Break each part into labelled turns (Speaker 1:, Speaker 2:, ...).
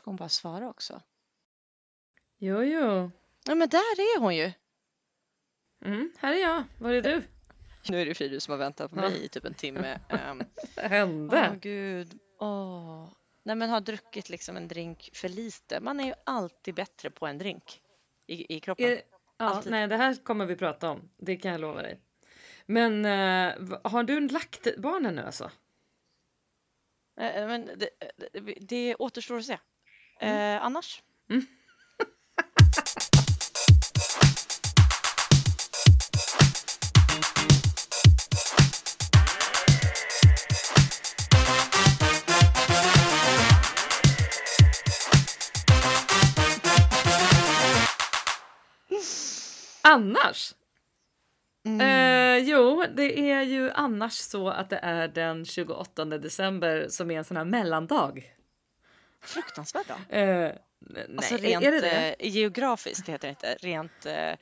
Speaker 1: ska hon bara svara också.
Speaker 2: Jo, jo.
Speaker 1: Ja, men där är hon ju.
Speaker 2: Mm, här är jag. Var är du?
Speaker 1: Nu är det Fridus som har väntat på mig i typ en timme. Um,
Speaker 2: Vad hände?
Speaker 1: Åh gud. Åh. Nej men har druckit liksom en drink för lite. Man är ju alltid bättre på en drink i, i kroppen.
Speaker 2: Är, ja,
Speaker 1: Alltid.
Speaker 2: nej, det här kommer vi prata om. Det kan jag lova dig. Men eh, v- har du lagt barnen nu alltså?
Speaker 1: Eh, Men det, det, det återstår att se. Eh, annars?
Speaker 2: Annars?
Speaker 1: Mm.
Speaker 2: Eh, jo, det är ju annars så att det är den 28 december som är en sån här mellandag.
Speaker 1: Fruktansvärt då.
Speaker 2: Eh, nej,
Speaker 1: Alltså rent
Speaker 2: är det det?
Speaker 1: eh, geografiskt heter det inte. Rent eh,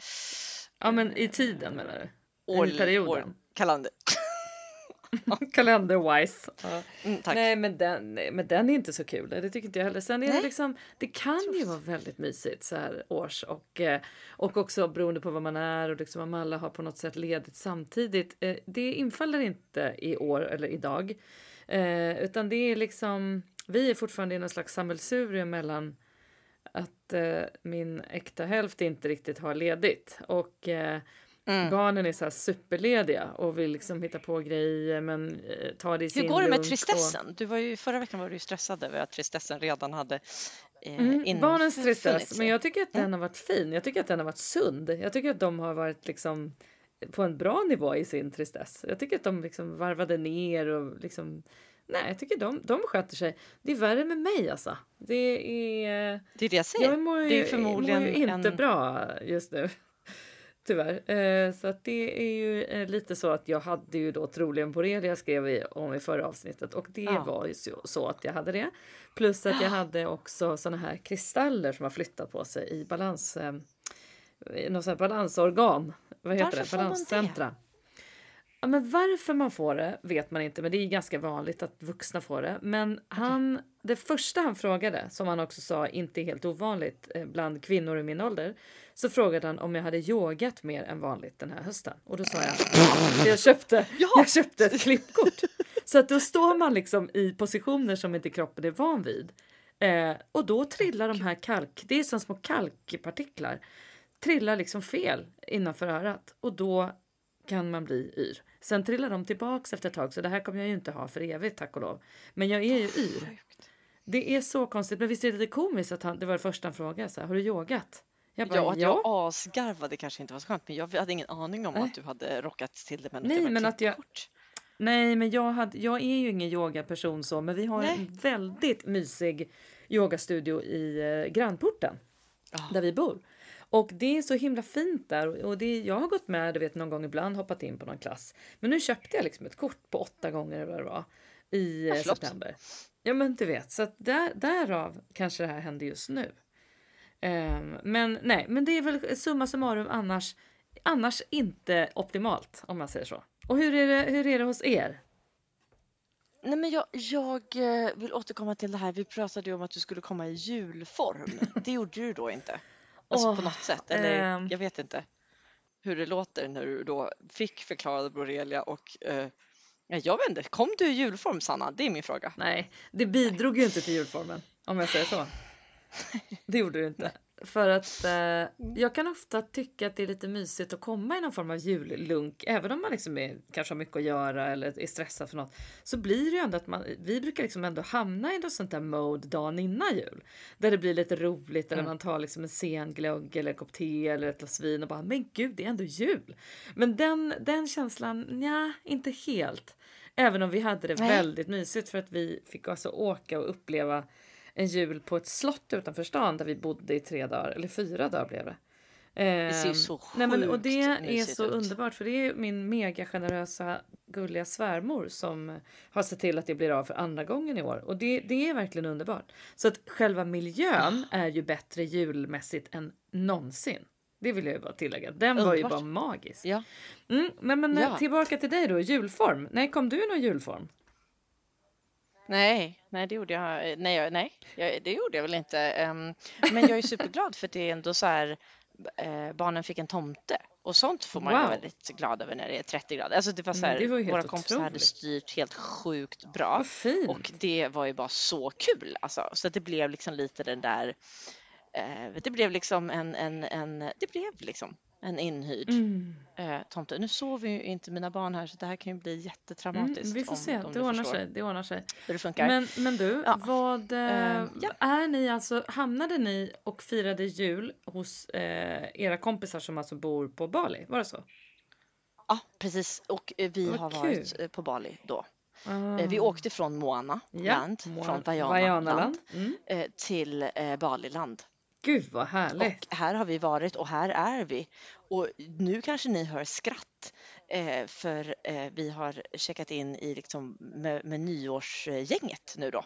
Speaker 2: Ja, men i tiden menar du?
Speaker 1: år,
Speaker 2: I perioden?
Speaker 1: år, kalender.
Speaker 2: Kalender-wise. Ja.
Speaker 1: Mm.
Speaker 2: Nej, men den, nej, men den är inte så kul. Det tycker inte jag heller. Sen är det liksom, det kan ju vara väldigt mysigt så här års och, eh, och också beroende på vad man är och liksom om alla har på något sätt ledigt samtidigt. Eh, det infaller inte i år eller idag, utan det är liksom. Vi är fortfarande i någon slags sammelsurium mellan att eh, min äkta hälft inte riktigt har ledigt och eh,
Speaker 1: Mm.
Speaker 2: barnen är så här superlediga och vill liksom hitta på grejer men eh, ta det i sin
Speaker 1: Hur går det med
Speaker 2: lunk och-
Speaker 1: tristessen? Du var ju, förra veckan var du stressad över att tristessen redan hade eh,
Speaker 2: Mm, barnens tristess, men jag tycker att den
Speaker 1: Mm.
Speaker 2: har varit fin. Jag tycker att den har varit sund. Jag tycker att de har varit liksom på en bra nivå i sin tristess. Jag tycker att de liksom varvade ner och liksom Nej, jag tycker de, de sköter sig. Det är värre med mig alltså. Det är...
Speaker 1: Det är det jag säger.
Speaker 2: Jag mår ju,
Speaker 1: det är förmodligen
Speaker 2: mår ju inte
Speaker 1: en...
Speaker 2: bra just nu. Tyvärr. Eh, så att det är ju eh, lite så att jag hade ju då troligen borrelia skrev vi om i förra avsnittet och det
Speaker 1: Ja.
Speaker 2: var ju så, så att jag hade det. Plus att jag hade också såna här kristaller som har flyttat på sig i balans, eh, något sånt balansorgan. Vad heter
Speaker 1: Varför
Speaker 2: det? Balanscentra. Ja, men varför man får det vet man inte, men det är ganska vanligt att vuxna får det. Men han, det första han frågade, som han också sa inte är helt ovanligt eh, bland kvinnor i min ålder, så frågade han om jag hade yogat mer än vanligt den här hösten. Och då sa jag ja, jag köpte,
Speaker 1: Ja!
Speaker 2: jag köpte ett klippkort. Så att då står man liksom i positioner som inte kroppen är van vid. Eh, och då trillar de här kalk, det är som små kalkpartiklar, trillar liksom fel innanför örat och då kan man bli yr. Sen trillar de tillbaks efter ett tag så det här kommer jag ju inte ha för evigt tack och lov. Men jag är ju yr. Det är så konstigt. Men visst är det lite komiskt att han, det var det första han frågade så här, har du yogat? Jag bara,
Speaker 1: Ja, att
Speaker 2: ja.
Speaker 1: jag asgarvade kanske inte var så skönt, men jag hade ingen aning om
Speaker 2: Nej.
Speaker 1: att du hade rockat till det med något
Speaker 2: Nej,
Speaker 1: jävla
Speaker 2: men att jag-
Speaker 1: klippkort.
Speaker 2: Nej, men jag, hade, jag är ju ingen yogaperson så, men vi har
Speaker 1: Nej.
Speaker 2: en väldigt mysig yogastudio i eh, grannporten
Speaker 1: Ja.
Speaker 2: där vi bor. Och det är så himla fint där och det, jag har gått med du vet någon gång ibland hoppat in på någon klass. Men nu köpte jag liksom ett kort på åtta gånger eller vad det var i eh, september. Ja men du vet, så att där, därav kanske det här händer just nu. Ehm, men nej, men det är väl summa summarum annars, annars inte optimalt om man säger så. Och hur är det, hur är det hos er?
Speaker 1: Nej, men jag, jag eh, vill återkomma till det här. Vi pratade ju om att du skulle komma i julform. Det gjorde du då inte. Alltså
Speaker 2: Åh,
Speaker 1: på något sätt. Eller
Speaker 2: ehm.
Speaker 1: jag vet inte hur det låter när du då fick förklarad borrelia och eh, jag vet inte. Kom du i julform Sanna? Det är min fråga.
Speaker 2: Nej, det bidrog ju inte till julformen om jag säger så. Det gjorde det inte. För att eh, jag kan ofta tycka att det är lite mysigt att komma i någon form av jullunk. Även om man liksom är, kanske har mycket att göra eller är stressad för något. Så blir det ju ändå att man, vi brukar liksom ändå hamna i något sånt där mode dagen innan jul. Där det blir lite roligt eller
Speaker 1: Mm.
Speaker 2: man tar liksom en sen glögg eller en kopp te eller ett glas vin och bara men gud det är ändå jul. Men den, den känslan, ja inte helt. Även om vi hade det
Speaker 1: Nej.
Speaker 2: väldigt mysigt för att vi fick alltså åka och uppleva en jul på ett slott utanför stan där vi bodde i tre dagar, eller fyra dagar blev det.
Speaker 1: Det ser
Speaker 2: Ehm,
Speaker 1: så
Speaker 2: nej, men, och det
Speaker 1: sjukt
Speaker 2: är så
Speaker 1: ut.
Speaker 2: underbart för det är min mega generösa gulliga svärmor som har sett till att det blir av för andra gången i år och det, det är verkligen underbart. Så att själva miljön är ju bättre julmässigt än någonsin. Det vill jag ju bara tillägga. Den var ju
Speaker 1: Underbart.
Speaker 2: bara magisk.
Speaker 1: Ja.
Speaker 2: Mm, men men
Speaker 1: Ja.
Speaker 2: tillbaka till dig då, julform. När kom du i någon julform?
Speaker 1: Nej, nej det gjorde jag. Nej, jag, nej det gjorde jag väl inte. Ehm, men jag är superglad för det är ändå så här. eh, barnen fick en tomte och sånt får man ju vara
Speaker 2: Wow.
Speaker 1: väldigt glad över när det är 30 grader. Alltså det var så
Speaker 2: Men
Speaker 1: här,
Speaker 2: var
Speaker 1: våra kompisar hade
Speaker 2: otroligt.
Speaker 1: styrt helt sjukt bra och det var ju bara så kul alltså. Så det blev liksom lite den där. Eh, det blev liksom en, en, en, det blev liksom en inhyrd
Speaker 2: Mm.
Speaker 1: eh, tomte. Nu sover ju inte mina barn här så det här kan ju bli
Speaker 2: Mm,
Speaker 1: jättetraumatiskt.
Speaker 2: vi får
Speaker 1: om,
Speaker 2: se,
Speaker 1: om
Speaker 2: det ordnar sig. Det ordnar sig.
Speaker 1: hur det funkar.
Speaker 2: Men, men du,
Speaker 1: Ja.
Speaker 2: vad
Speaker 1: Ehm, ja.
Speaker 2: är ni alltså, hamnade ni och firade jul hos eh, era kompisar som alltså bor på Bali? Var det så?
Speaker 1: Ja, precis. Och vi
Speaker 2: Vad
Speaker 1: har
Speaker 2: kul.
Speaker 1: varit på Bali då.
Speaker 2: Ah.
Speaker 1: Vi åkte från Moana
Speaker 2: ja.
Speaker 1: land, från Vajana
Speaker 2: Vajanaland.
Speaker 1: land,
Speaker 2: Mm.
Speaker 1: till eh, Baliland.
Speaker 2: Gud vad härligt.
Speaker 1: Och här har vi varit och här är vi. Och nu kanske ni hör skratt eh, för eh, vi har checkat in i liksom med, med nyårsgänget nu då.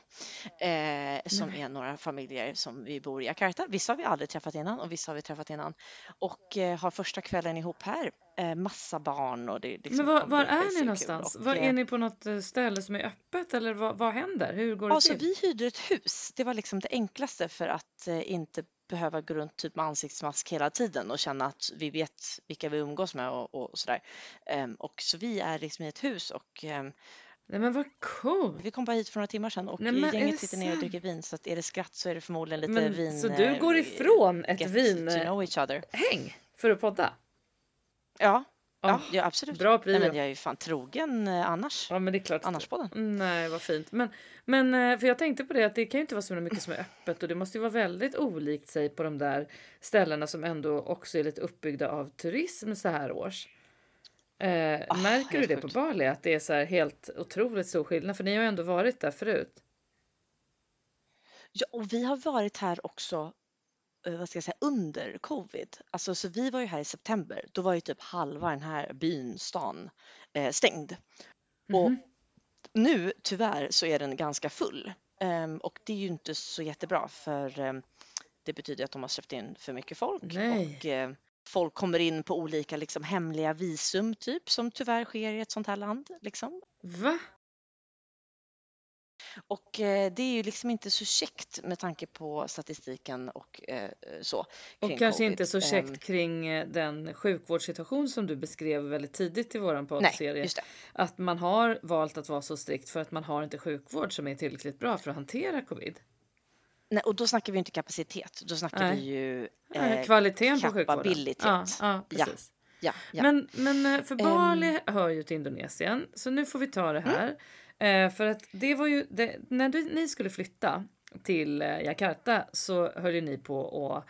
Speaker 1: Eh, som
Speaker 2: Nej.
Speaker 1: är några familjer som vi bor i Jakarta. Vissa har vi aldrig träffat innan och vissa har vi träffat innan. Och eh, har första kvällen ihop här. Eh, massa barn och det liksom
Speaker 2: Men var, var är ni någonstans?
Speaker 1: Och,
Speaker 2: Var är ni på något eh, ställe som är öppet eller vad, vad händer? Hur går det
Speaker 1: Alltså
Speaker 2: till?
Speaker 1: vi hyrde ett hus. Det var liksom det enklaste för att inte behöva gå runt typ med ansiktsmask hela tiden och känna att vi vet vilka vi umgås med och, och sådär. Ehm, och så vi är liksom i ett hus och ehm,
Speaker 2: Nej men vad coolt!
Speaker 1: vi kom bara hit för några timmar sedan och
Speaker 2: Nej, men
Speaker 1: gänget sitter ner och dricker vin så att är det skratt så är det förmodligen lite
Speaker 2: Men,
Speaker 1: vin.
Speaker 2: så du
Speaker 1: eh,
Speaker 2: går ifrån ett vin eh, häng för att podda?
Speaker 1: Ja, ja, ja absolut.
Speaker 2: Bra
Speaker 1: Nej, men
Speaker 2: prio.
Speaker 1: jag är ju fan trogen eh, annars.
Speaker 2: Ja men det är klart.
Speaker 1: Annars på den.
Speaker 2: Nej vad fint. Men, men eh, för jag tänkte på det att det kan ju inte vara så mycket som är öppet och det måste ju vara väldigt olikt sig på de där ställena som ändå också är lite uppbyggda av turism så här års. Eh,
Speaker 1: Ah,
Speaker 2: märker du det på
Speaker 1: sjukt.
Speaker 2: Bali att det är så här helt otroligt stor skillnad? För ni har ju ändå varit där förut.
Speaker 1: Ja, och vi har varit här också vad ska jag säga, under covid. Alltså, så vi var ju här i september. Då var ju typ halva den här byn, stan, eh, stängd. Och
Speaker 2: Mhm.
Speaker 1: nu tyvärr så är den ganska full. Ehm, och det är ju inte så jättebra för ehm, det betyder att de har släppt in för mycket folk.
Speaker 2: Nej.
Speaker 1: Och eh, folk kommer in på olika liksom, hemliga visum typ som tyvärr sker i ett sånt här land. Liksom.
Speaker 2: Va?
Speaker 1: Och eh, det är ju liksom inte så käckt med tanke på statistiken och eh, så.
Speaker 2: Och kanske
Speaker 1: covid.
Speaker 2: inte så
Speaker 1: Ehm,
Speaker 2: käckt kring eh, den sjukvårdssituation som du beskrev väldigt tidigt i våran
Speaker 1: Nej,
Speaker 2: poddserie.
Speaker 1: just det.
Speaker 2: Att man har valt att vara så strikt för att man har inte sjukvård som är tillräckligt bra för att hantera covid.
Speaker 1: Nej, och då snackar vi inte kapacitet, då snackar
Speaker 2: Nej.
Speaker 1: vi ju
Speaker 2: Eh, Kvaliteten på sjukvården. Ja, ja,
Speaker 1: Ja.
Speaker 2: precis.
Speaker 1: ja, ja.
Speaker 2: Men, men eh, för Bali
Speaker 1: Ehm.
Speaker 2: hör ju till Indonesien, så nu får vi ta det
Speaker 1: Mm.
Speaker 2: Eh, för att det var ju, det, när du, ni skulle flytta till eh, Jakarta så höll ju ni på och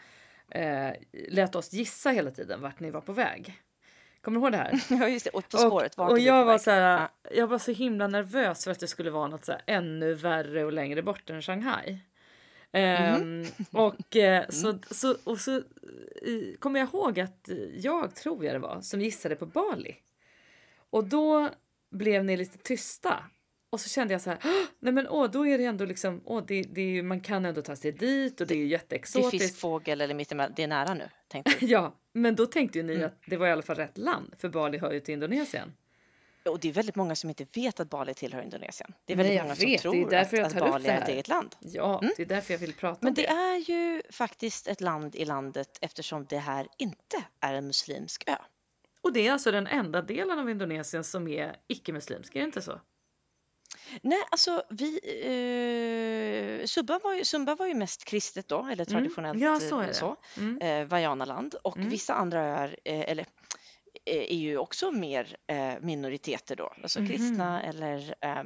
Speaker 2: eh, lät oss gissa hela tiden vart ni var på väg. Kommer du ihåg det här?
Speaker 1: ja, just det. Och På spåret,
Speaker 2: och, och jag var så här,
Speaker 1: Ja.
Speaker 2: jag var så himla nervös för att det skulle vara något så här ännu värre och längre bort än Shanghai. Ehm, och, eh, så, så, och så eh, kommer jag ihåg att jag, tror jag det var, som gissade på Bali. Och då blev ni lite tysta. Och så kände jag så här, "Åh, nej men åh, då är det ändå liksom, åh, det, det ju, man kan ändå ta sig dit och det är ju
Speaker 1: Det är
Speaker 2: jätteexotiskt.
Speaker 1: fiskfågel eller mittemellan, det är nära nu, tänkte du.
Speaker 2: Ja, men då tänkte ju ni
Speaker 1: Mm.
Speaker 2: att det var i alla fall rätt land, för Bali hör ju till Indonesien.
Speaker 1: Och det är väldigt många som inte vet att Bali tillhör Indonesien. Det är
Speaker 2: Nej,
Speaker 1: väldigt
Speaker 2: jag
Speaker 1: många
Speaker 2: vet,
Speaker 1: som
Speaker 2: det är
Speaker 1: tror att, att Bali
Speaker 2: det
Speaker 1: är ett eget land.
Speaker 2: Ja,
Speaker 1: Mm.
Speaker 2: det är därför jag vill prata
Speaker 1: Men
Speaker 2: om
Speaker 1: det
Speaker 2: det.
Speaker 1: är ju faktiskt ett land i landet eftersom det här inte är en muslimsk ö.
Speaker 2: Och det är alltså den enda delen av Indonesien som är icke-muslimsk, är det inte så?
Speaker 1: Nej, alltså vi... Eh, Sumba, var ju, Sumba var ju mest kristet då, eller
Speaker 2: Mm.
Speaker 1: traditionellt
Speaker 2: Ja, så är
Speaker 1: eh,
Speaker 2: det.
Speaker 1: så.
Speaker 2: Mm.
Speaker 1: Eh, Vajanaland. Och
Speaker 2: Mm.
Speaker 1: vissa andra öar, eh, eller eh, är ju också mer eh, minoriteter då, alltså
Speaker 2: Mhm.
Speaker 1: kristna eller eh,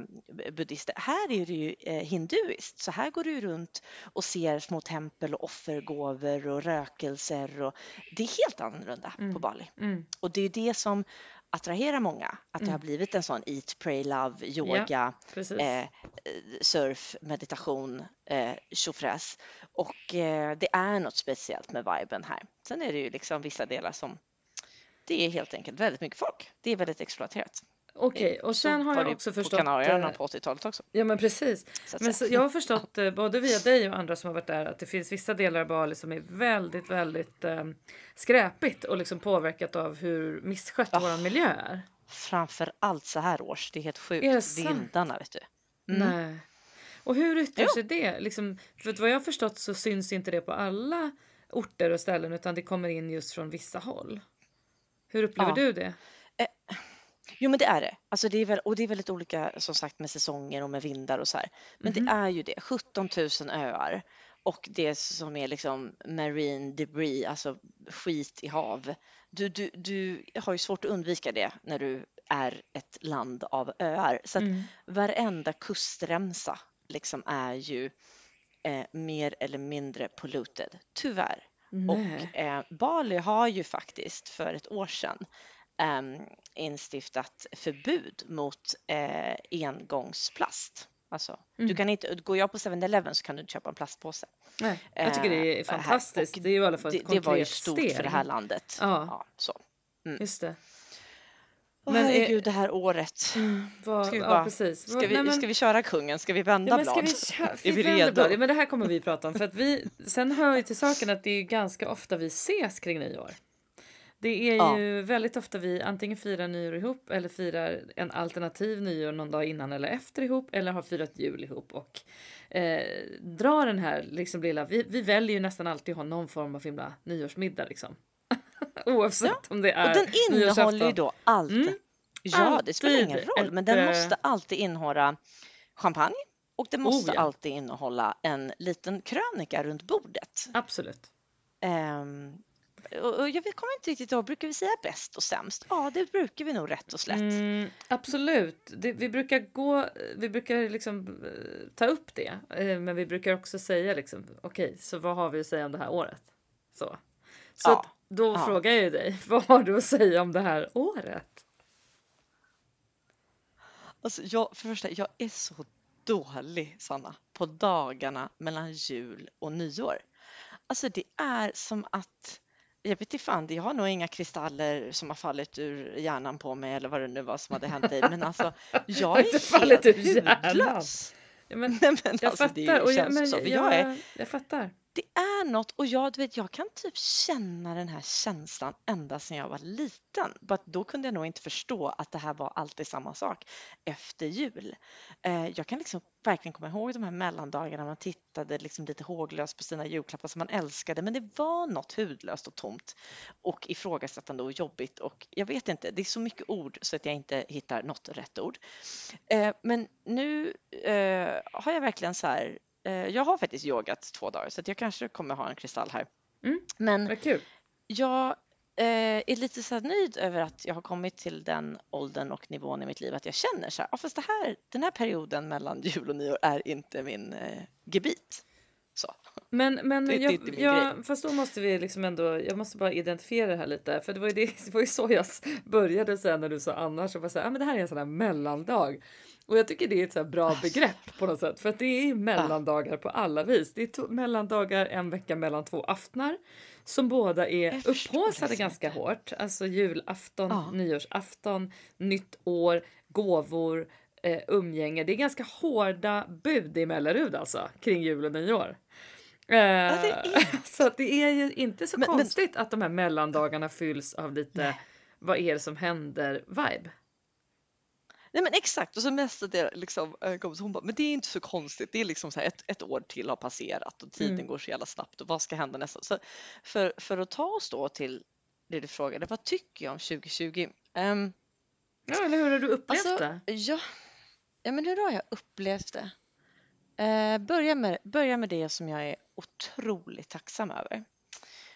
Speaker 1: buddister. Här är det ju hinduiskt, så här går du runt och ser små tempel och offergåvor och rökelser och det är helt annorlunda på
Speaker 2: Mm.
Speaker 1: Bali.
Speaker 2: Mm.
Speaker 1: Och det är ju det som attraherar många, att det har
Speaker 2: Mm.
Speaker 1: blivit en sån eat, pray, love, yoga, eh, eh, surf, meditation, eh, tjofräs. Och eh, det är något speciellt med viben här. Sen är det ju liksom vissa delar som det är helt enkelt väldigt mycket folk. Det är väldigt exploaterat.
Speaker 2: Okej, och sen har jag också
Speaker 1: på
Speaker 2: förstått...
Speaker 1: Kanarieöarna
Speaker 2: eh,
Speaker 1: på 80-talet också.
Speaker 2: Ja men precis.
Speaker 1: Så
Speaker 2: Men så, jag har förstått eh, både via dig och andra som har varit där att det finns vissa delar av Bali som är väldigt, väldigt eh, skräpigt och liksom påverkat av hur misskött
Speaker 1: Ah.
Speaker 2: våran miljö är.
Speaker 1: Framför allt så här års. Det är helt sjukt.
Speaker 2: Är det?
Speaker 1: Vindarna vet du. Mm.
Speaker 2: Nej. Och hur yttrar sig det? Liksom, för vad jag har förstått så syns inte det på alla orter och ställen utan det kommer in just från vissa håll. Hur upplever
Speaker 1: Ja.
Speaker 2: du det?
Speaker 1: Jo men det är det. Alltså det är väl, och det är väldigt olika som sagt med säsonger och med vindar och så här. Men
Speaker 2: Mhm.
Speaker 1: det är ju det, 17 000 öar och det som är liksom marine debris, alltså skit i hav. Du, du, du har ju svårt att undvika det när du är ett land av öar. Så att
Speaker 2: Mm.
Speaker 1: varenda kustremsa liksom är ju eh, mer eller mindre polluted, tyvärr.
Speaker 2: Nej.
Speaker 1: Och eh, Bali har ju faktiskt för ett år sedan instiftat förbud mot eh, engångsplast. Alltså,
Speaker 2: Mm.
Speaker 1: du kan inte, går jag på 7-Eleven så kan du inte köpa en plastpåse.
Speaker 2: Nej. Jag tycker det är
Speaker 1: Eh,
Speaker 2: fantastiskt. Det är ju i alla fall
Speaker 1: Det,
Speaker 2: ett
Speaker 1: det var ju stort
Speaker 2: steg.
Speaker 1: för det här landet.
Speaker 2: Ja.
Speaker 1: så.
Speaker 2: Just det. Men
Speaker 1: herregud, det här året.
Speaker 2: Mm, vad,
Speaker 1: Ska vi
Speaker 2: ja,
Speaker 1: bara-
Speaker 2: precis.
Speaker 1: Ska vi,
Speaker 2: Nej, men-
Speaker 1: ska vi köra kungen? Ska vi vända
Speaker 2: Ja, men ska
Speaker 1: blad?
Speaker 2: vi
Speaker 1: Är vi redo?
Speaker 2: blad? Ja, men det här kommer vi prata om. För att vi, sen hör ju till saken att det är ganska ofta vi ses kring nyår. Det är
Speaker 1: Ja.
Speaker 2: ju väldigt ofta vi antingen firar nyår ihop eller firar en alternativ nyår någon dag innan eller efter ihop eller har firat jul ihop och eh, drar den här liksom lilla, vi, vi väljer ju nästan alltid att ha någon form av himla nyårsmiddag liksom. Oavsett
Speaker 1: Ja,
Speaker 2: om det är
Speaker 1: Och den innehåller ju då allt.
Speaker 2: Mm.
Speaker 1: Ja, det spelar ingen roll, men den
Speaker 2: eh,
Speaker 1: måste alltid innehålla champagne och det måste
Speaker 2: ja.
Speaker 1: alltid innehålla en liten krönika runt bordet.
Speaker 2: Absolut.
Speaker 1: Ehm, och jag kommer inte riktigt ihåg, brukar vi säga bäst och sämst? Ja, det brukar vi nog rätt och slätt.
Speaker 2: Mm, absolut. Det, vi brukar gå, vi brukar liksom eh, ta upp det, eh, men vi brukar också säga liksom okej, så vad har vi att säga om det här året? Så, så
Speaker 1: Ja,
Speaker 2: då
Speaker 1: ja.
Speaker 2: frågar jag ju dig, vad har du att säga om det här året?
Speaker 1: Alltså, jag, för första, jag är så dålig, Sanna, på dagarna mellan jul och nyår. Alltså det är som att, jag vet inte fan, jag har nog inga kristaller som har fallit ur hjärnan på mig eller vad det nu var som hade hänt dig, men alltså jag
Speaker 2: Har inte
Speaker 1: är
Speaker 2: fallit
Speaker 1: helt
Speaker 2: ur
Speaker 1: hudlös.
Speaker 2: Ja, men,
Speaker 1: Nej, men
Speaker 2: jag
Speaker 1: alltså,
Speaker 2: fattar. Och jag, men, jag,
Speaker 1: jag är
Speaker 2: jag fattar
Speaker 1: det är något och jag, du vet, jag kan typ känna den här känslan ända sedan jag var liten. But då kunde jag nog inte förstå att det här var alltid samma sak efter jul. Eh, jag kan liksom verkligen komma ihåg de här mellandagarna man tittade liksom lite håglöst på sina julklappar som man älskade, men det var något hudlöst och tomt och ifrågasättande och jobbigt och jag vet inte, det är så mycket ord så att jag inte hittar något rätt ord. Eh, men nu eh, har jag verkligen så här jag har faktiskt yogat två dagar så jag kanske kommer ha en kristall här.
Speaker 2: Mm.
Speaker 1: Men
Speaker 2: Vad kul.
Speaker 1: jag eh, är lite så här nöjd över att jag har kommit till den åldern och nivån i mitt liv att jag känner så här, ja, fast det här, den här perioden mellan jul och nyår är inte min eh, gebit. Så.
Speaker 2: Men, men
Speaker 1: Det
Speaker 2: jag,
Speaker 1: min
Speaker 2: jag, fast då måste vi liksom ändå, jag måste bara identifiera det här lite. För det var ju, det, det var ju så jag började säga när du sa annars. Och bara säga, ah, men det här är en sån här mellandag. Och jag tycker det är ett så bra begrepp på något sätt. För att det är ju mellandagar på alla vis. Det är to- mellandagar en vecka mellan två aftnar. Som båda är
Speaker 1: det
Speaker 2: ganska hårt. Alltså julafton,
Speaker 1: Ja.
Speaker 2: nyårsafton, nytt år, gåvor, eh, umgänge. Det är ganska hårda bud i Mellerud alltså kring jul och nyår. Eh,
Speaker 1: det är
Speaker 2: så att det är ju inte så
Speaker 1: Men- men-
Speaker 2: konstigt att de här mellandagarna fylls av lite
Speaker 1: Nej.
Speaker 2: vad är det som händer vibe.
Speaker 1: Nej men exakt och så mest att det liksom eh, kom så hon bara, men det är inte så konstigt. Det är liksom så här ett, ett år till har passerat och tiden
Speaker 2: Mm.
Speaker 1: går så jävla snabbt och vad ska hända nästa? Så för, för att ta oss då till det du frågade, vad tycker jag om 2020? Ehm,
Speaker 2: Ja, eller hur har du upplevt
Speaker 1: Alltså,
Speaker 2: det?
Speaker 1: ja, ja, men hur har jag upplevt det? Eh, börja, med, börja med det som jag är otroligt tacksam över.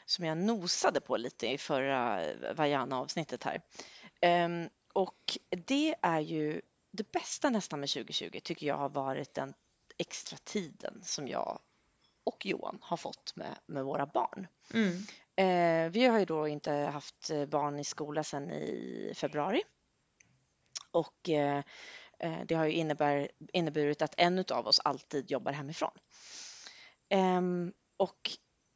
Speaker 1: Som jag nosade på lite i förra Vajana-avsnittet här. Ehm, och det är ju det bästa nästan med 2020 tycker jag har varit den extra tiden som jag och Johan har fått med, med våra barn.
Speaker 2: Mm.
Speaker 1: Eh, vi har ju då inte haft eh, barn i skola sedan i februari. Och eh, eh, det har ju innebär, inneburit att en av oss alltid jobbar hemifrån. Ehm, och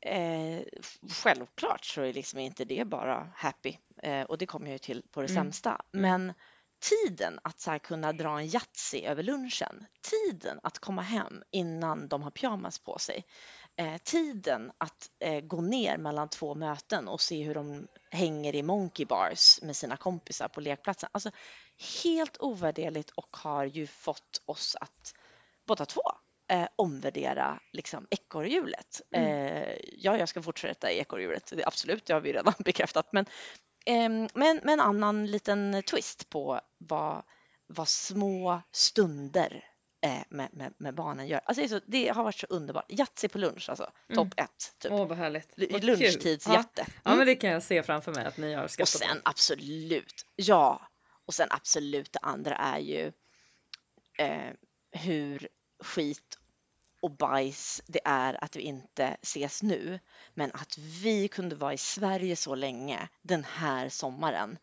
Speaker 1: eh, självklart så är liksom inte det bara happy eh, och det kommer jag ju till på det
Speaker 2: Mm.
Speaker 1: sämsta. Men tiden att så kunna dra en Yatzy över lunchen, tiden att komma hem innan de har pyjamas på sig, eh, tiden att eh, gå ner mellan två möten och se hur de hänger i monkey bars med sina kompisar på lekplatsen. Alltså helt ovärderligt och har ju fått oss att båda två eh, omvärdera liksom ekorrhjulet.
Speaker 2: Mm.
Speaker 1: Eh, ja, jag ska fortsätta i ekorrhjulet, absolut, det har vi redan bekräftat. Men, ehm, men med en annan liten twist på vad, vad små stunder eh, med, med, med barnen gör. Alltså det, så, det har varit så underbart. Yatzy på lunch alltså,
Speaker 2: Mm.
Speaker 1: topp ett. Typ.
Speaker 2: Åh vad härligt.
Speaker 1: Lunchtidsjätte.
Speaker 2: Ja. ja men det kan jag se framför mig att ni har
Speaker 1: Och
Speaker 2: skattat
Speaker 1: sen
Speaker 2: på.
Speaker 1: absolut, ja, och sen absolut det andra är ju eh, hur skit och bajs det är att vi inte ses nu. Men att vi kunde vara i Sverige så länge den här sommaren.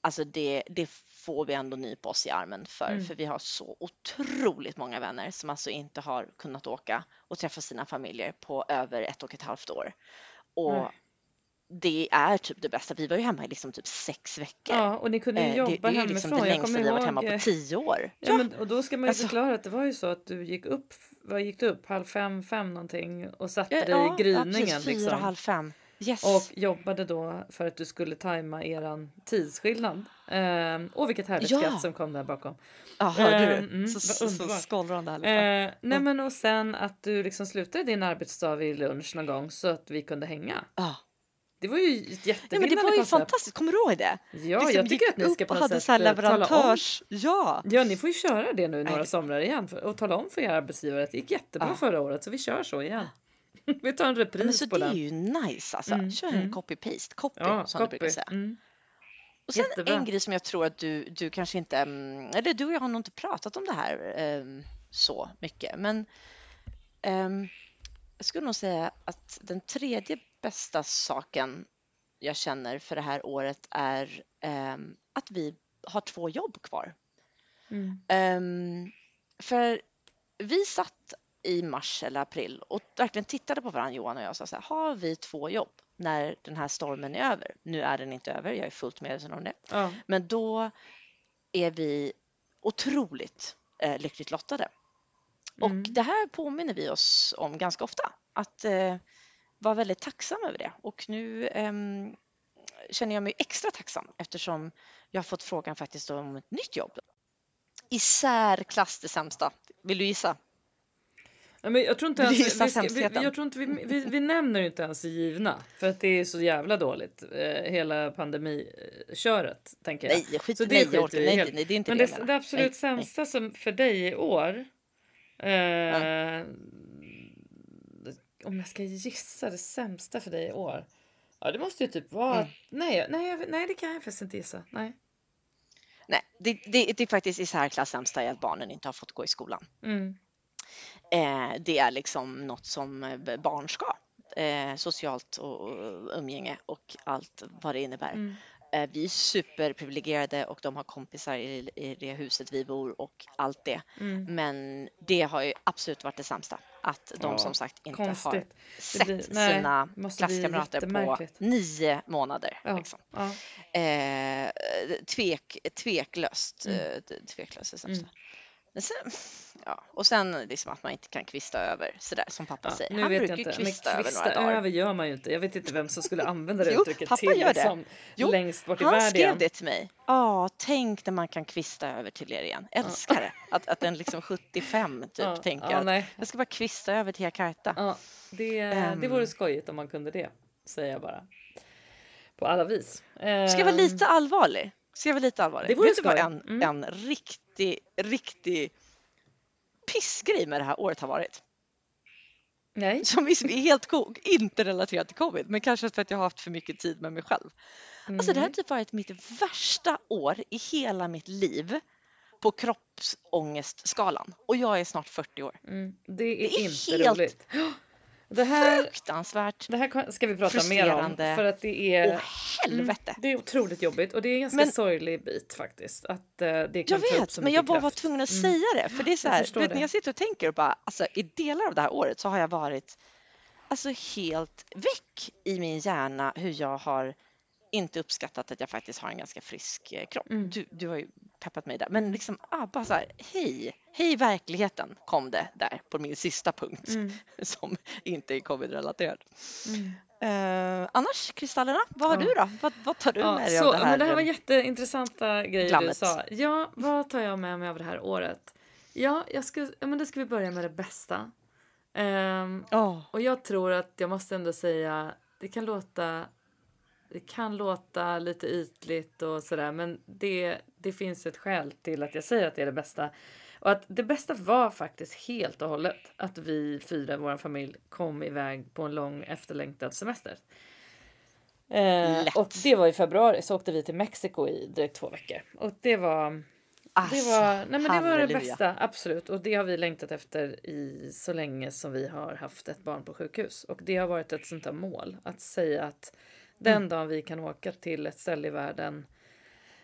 Speaker 1: Alltså det, det får vi ändå nypa oss i armen för,
Speaker 2: Mm.
Speaker 1: för vi har så otroligt många vänner som alltså inte har kunnat åka och träffa sina familjer på över ett och ett halvt år. Och
Speaker 2: Nej.
Speaker 1: Det är typ det bästa. Vi var ju hemma i liksom typ sex veckor.
Speaker 2: Ja och ni kunde ju
Speaker 1: Eh,
Speaker 2: jobba
Speaker 1: det, det är ju
Speaker 2: hemifrån.
Speaker 1: liksom det längsta vi har varit hemma på tio år.
Speaker 2: Ja, men, och då ska man ju
Speaker 1: Alltså-
Speaker 2: förklara att det var ju så att du gick upp, vad gick du upp, halv fem, fem någonting och satte
Speaker 1: Ja,
Speaker 2: dig
Speaker 1: ja,
Speaker 2: i gryningen
Speaker 1: precis, fyra,
Speaker 2: liksom.
Speaker 1: halv fem. Yes.
Speaker 2: Och jobbade då för att du skulle tajma eran tidsskillnad. Ehm, och vilket härligt
Speaker 1: Ja.
Speaker 2: skratt som kom där bakom.
Speaker 1: ja, hörde du?
Speaker 2: ehm, mm,
Speaker 1: så, så, så va?
Speaker 2: Eh, nej
Speaker 1: Mm.
Speaker 2: men och sen att du liksom slutade din arbetsdag vid lunch någon gång så att vi kunde hänga.
Speaker 1: Ja.
Speaker 2: Det var ju ett jättevinnande
Speaker 1: men det var ju
Speaker 2: koncept.
Speaker 1: fantastiskt, kommer du ihåg det?
Speaker 2: Ja,
Speaker 1: Liksom
Speaker 2: jag tycker att ni ska på något sätt
Speaker 1: så
Speaker 2: eh,
Speaker 1: leverantörs... Ja.
Speaker 2: Ja, ni får ju köra det nu några
Speaker 1: Nej.
Speaker 2: somrar igen för- och tala om för er arbetsgivare att det gick jättebra
Speaker 1: Ja.
Speaker 2: förra året så vi kör så igen. vi tar en
Speaker 1: Men
Speaker 2: repris
Speaker 1: så
Speaker 2: på
Speaker 1: det är
Speaker 2: den.
Speaker 1: ju nice alltså.
Speaker 2: Mm,
Speaker 1: Kör
Speaker 2: mm.
Speaker 1: en copy-paste, copy
Speaker 2: Ja,
Speaker 1: som du
Speaker 2: copy.
Speaker 1: brukar säga.
Speaker 2: Mm.
Speaker 1: Och sen
Speaker 2: Jättebra.
Speaker 1: en grej som jag tror att du, du kanske inte, mm, eller du och jag har nog inte pratat om det här ehm, så mycket, men ehm, jag skulle nog säga att den tredje bästa saken jag känner för det här året är ehm, att vi har två jobb kvar.
Speaker 2: Mm.
Speaker 1: Ehm, för vi satt i mars eller april och verkligen tittade på varandra, Johan och jag, och sa så här, har vi två jobb när den här stormen är över? Nu är den inte över, jag är fullt medveten om det.
Speaker 2: Ja.
Speaker 1: Men då är vi otroligt eh, lyckligt lottade. Och
Speaker 2: Mm.
Speaker 1: det här påminner vi oss om ganska ofta, att eh, vara väldigt tacksam över det. Och nu ehm, känner jag mig extra tacksam eftersom jag har fått frågan faktiskt om ett nytt jobb. I särklass det sämsta. Vill du gissa?
Speaker 2: Men jag tror inte ens, vi, ska, vi, jag tror inte vi, vi, vi nämner inte ens givna för att det är så jävla dåligt eh, hela pandemiköret tänker jag.
Speaker 1: Nej, skit
Speaker 2: Så det
Speaker 1: nej, jag orkar, nej, nej, det är inte
Speaker 2: Men
Speaker 1: det,
Speaker 2: det, det absolut
Speaker 1: nej.
Speaker 2: sämsta som för dig i år. Eh, Om jag ska gissa det sämsta för dig i år. Ja, det måste ju typ vara.
Speaker 1: Mm.
Speaker 2: Nej, nej, nej, det kan jag faktiskt inte gissa. Nej.
Speaker 1: Nej, det, det, det är faktiskt i särklass sämsta är att barnen inte har fått gå i skolan.
Speaker 2: Mm.
Speaker 1: Eh, det är liksom något som eh, barn ska. Eh, socialt och, och umgänge och allt vad det innebär.
Speaker 2: Mm.
Speaker 1: Eh, vi är superprivilegierade och de har kompisar i, i det huset vi bor och allt det.
Speaker 2: Mm.
Speaker 1: Men det har ju absolut varit det sämsta. Att de
Speaker 2: Ja,
Speaker 1: som sagt inte har
Speaker 2: Konstigt.
Speaker 1: sett
Speaker 2: blir- nej,
Speaker 1: sina klasskamrater på nio månader.
Speaker 2: Ja.
Speaker 1: Liksom.
Speaker 2: Ja.
Speaker 1: Eh, tvek, tveklöst.
Speaker 2: Mm.
Speaker 1: eh, Tveklöst det sämsta.
Speaker 2: Mm.
Speaker 1: Sen, ja, och sen liksom att man inte kan kvista över sådär som pappa
Speaker 2: Ja,
Speaker 1: säger.
Speaker 2: nu
Speaker 1: Han
Speaker 2: vet
Speaker 1: brukar
Speaker 2: inte.
Speaker 1: Kvista över några dagar.
Speaker 2: över gör man ju inte. Jag vet inte vem som skulle använda det
Speaker 1: Jo,
Speaker 2: uttrycket
Speaker 1: pappa
Speaker 2: till
Speaker 1: gör det.
Speaker 2: liksom,
Speaker 1: Jo,
Speaker 2: längst bort i
Speaker 1: Han
Speaker 2: världen.
Speaker 1: skrev det till mig. Ja, tänk när man kan kvista över till er igen. Älskar det. Att, att en liksom 75 typ
Speaker 2: Ja,
Speaker 1: tänker
Speaker 2: ja,
Speaker 1: att jag ska bara kvista över till Jakarta.
Speaker 2: Ja, det, det
Speaker 1: Ehm.
Speaker 2: vore skojigt om man kunde det, säger jag bara. På alla vis.
Speaker 1: Ska jag vara lite allvarlig? Jag vara lite allvarlig?
Speaker 2: Det vore
Speaker 1: Vet du vad
Speaker 2: skoj.
Speaker 1: en,
Speaker 2: Mm.
Speaker 1: en riktig, riktig pissgrej med det här året har varit?
Speaker 2: Nej.
Speaker 1: Som är helt ko- inte relaterat till covid, men kanske för att jag har haft för mycket tid med mig själv. Alltså det här har
Speaker 2: Mm.
Speaker 1: typ varit mitt värsta år i hela mitt liv på kroppsångestskalan. Och jag är snart 40 år.
Speaker 2: Mm, det är,
Speaker 1: Det är
Speaker 2: inte
Speaker 1: helt
Speaker 2: roligt. Det här,
Speaker 1: Fruktansvärt.
Speaker 2: det här ska vi prata mer om. För att det är,
Speaker 1: Åh helvete!
Speaker 2: Mm, det är otroligt jobbigt och det är en ganska
Speaker 1: Men-
Speaker 2: sorglig bit faktiskt. Att eh, det kan
Speaker 1: Jag vet, men jag bara var tvungen att
Speaker 2: Mm.
Speaker 1: säga det. För det är så
Speaker 2: Jag
Speaker 1: här, du vet, när jag sitter och tänker och bara, alltså i delar av det här året så har jag varit alltså helt väck i min hjärna hur jag har inte uppskattat att jag faktiskt har en ganska frisk eh, kropp.
Speaker 2: Mm.
Speaker 1: Du, du har ju peppat mig där, men liksom ah, bara så här, hej, hej verkligheten kom det där på min sista punkt
Speaker 2: Mm,
Speaker 1: som inte är covid-relaterad.
Speaker 2: mm.
Speaker 1: Eh, annars, kristallerna, vad har
Speaker 2: Ja.
Speaker 1: du då? Vad, vad tar du
Speaker 2: Ja,
Speaker 1: med dig
Speaker 2: så,
Speaker 1: av det här?
Speaker 2: men det här var
Speaker 1: eh,
Speaker 2: jätteintressanta grejer
Speaker 1: glammet?
Speaker 2: du sa. Ja, vad tar jag med mig av det här året? Ja, jag ska, ja, men då ska vi börja med det bästa. Ehm,
Speaker 1: Ja.
Speaker 2: och jag tror att jag måste ändå säga, det kan låta det kan låta lite ytligt och sådär men det, det finns ett skäl till att jag säger att det är det bästa. Och att det bästa var faktiskt helt och hållet att vi fyra, vår familj, kom iväg på en lång efterlängtad semester. Eh, och det var i februari så åkte vi till Mexiko i drygt två veckor. Och det var det
Speaker 1: Alltså,
Speaker 2: var, nej men det var det bästa, absolut. Och det har vi längtat efter i så länge som vi har haft ett barn på sjukhus. Och det har varit ett sånt där mål. Att säga att den
Speaker 1: Mm.
Speaker 2: dagen vi kan åka till ett ställe i världen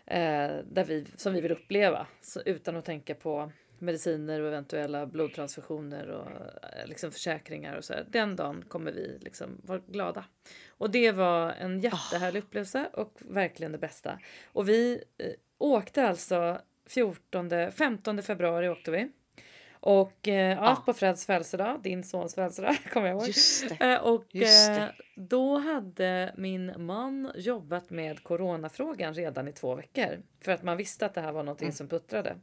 Speaker 2: eh, där vi, som vi vill uppleva så, utan att tänka på mediciner och eventuella blodtransfusioner och eh, liksom försäkringar och så här. Den dagen kommer vi liksom vara glada. Och det var en jättehärlig upplevelse och verkligen det bästa. Och vi eh, åkte alltså 14, 15 februari åkte vi. Och eh, ja, på Freds födelsedag, din sons födelsedag, kommer jag ihåg. Eh, och eh, då hade min man jobbat med coronafrågan redan i två veckor. För att man visste att det här var någonting
Speaker 1: Mm.
Speaker 2: som puttrade.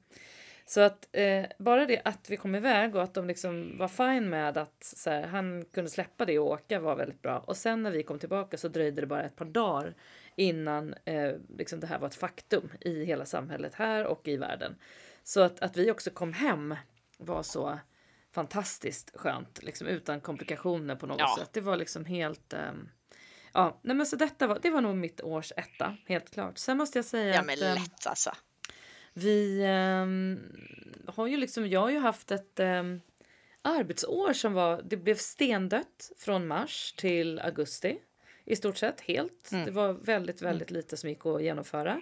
Speaker 2: Så att eh, bara det att vi kom iväg och att de liksom var fine med att här, han kunde släppa det och åka var väldigt bra. Och sen när vi kom tillbaka så dröjde det bara ett par dagar innan eh, liksom det här var ett faktum i hela samhället här och i världen. Så att, att vi också kom hem var så fantastiskt skönt, liksom utan komplikationer på något
Speaker 1: Ja.
Speaker 2: sätt. Det var liksom helt... ehm, ja, nej men så detta var, det var nog mitt års etta, helt klart. Sen måste jag säga
Speaker 1: Ja
Speaker 2: att
Speaker 1: men
Speaker 2: ehm,
Speaker 1: lätt alltså.
Speaker 2: vi ehm, har ju liksom, jag har ju haft ett ehm, arbetsår som var, det blev stendött från mars till augusti. I stort sett helt.
Speaker 1: Mm.
Speaker 2: Det var väldigt, väldigt lite som gick att genomföra.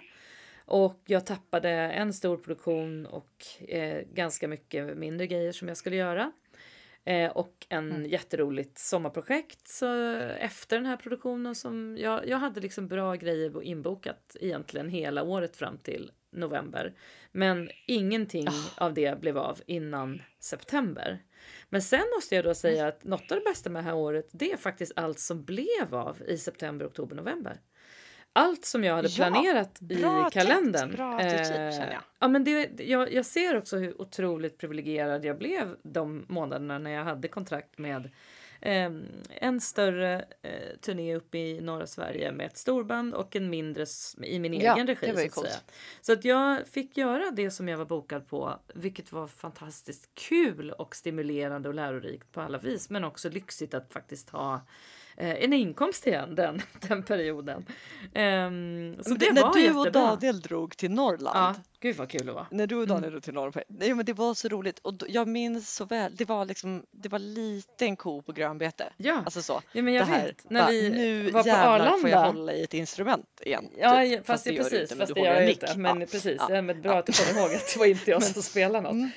Speaker 2: Och jag tappade en stor produktion och eh, ganska mycket mindre grejer som jag skulle göra. Eh, och en
Speaker 1: Mm.
Speaker 2: jätteroligt sommarprojekt så efter den här produktionen som jag, jag hade liksom bra grejer inbokat egentligen hela året fram till november. Men ingenting
Speaker 1: Ah.
Speaker 2: av det blev av innan september. Men sen måste jag då säga att något av det bästa med det här året det är faktiskt allt som blev av i september, oktober, november. Allt som jag hade
Speaker 1: Ja,
Speaker 2: planerat
Speaker 1: bra
Speaker 2: i kalendern.
Speaker 1: tänkt, bra
Speaker 2: eh,
Speaker 1: jag.
Speaker 2: Ja, men det, jag, jag ser också hur otroligt privilegierad jag blev de månaderna när jag hade kontrakt med eh, en större eh, turné uppe i norra Sverige med ett storband och en mindre i min
Speaker 1: Ja,
Speaker 2: egen regi. så att
Speaker 1: coolt.
Speaker 2: säga. Så att jag fick göra det som jag var bokad på, vilket var fantastiskt kul och stimulerande och lärorikt på alla vis, men också lyxigt att faktiskt ha en inkomst igen den, den perioden. Ehm, så det
Speaker 1: när
Speaker 2: var
Speaker 1: du
Speaker 2: jättebra.
Speaker 1: och Daniel drog till Norrland.
Speaker 2: Ja, gud vad kul det var.
Speaker 1: När du och
Speaker 2: Mm.
Speaker 1: Daniel drog till Norrland. Nej men det var så roligt och jag minns så väl. Det var liksom, det var liten ko på grönbete.
Speaker 2: Ja,
Speaker 1: Alltså så.
Speaker 2: ja men jag
Speaker 1: det här,
Speaker 2: vet. När
Speaker 1: bara,
Speaker 2: vi
Speaker 1: nu
Speaker 2: var på
Speaker 1: jävlar får jag
Speaker 2: Arlanda.
Speaker 1: hålla i ett instrument igen.
Speaker 2: Ja,
Speaker 1: typ.
Speaker 2: ja, fast,
Speaker 1: det
Speaker 2: det precis.
Speaker 1: inte,
Speaker 2: fast det gör jag inte. Men
Speaker 1: Ja.
Speaker 2: precis,
Speaker 1: ja,
Speaker 2: men bra att du kommer ihåg att det var inte jag som spelade något.
Speaker 1: Mm.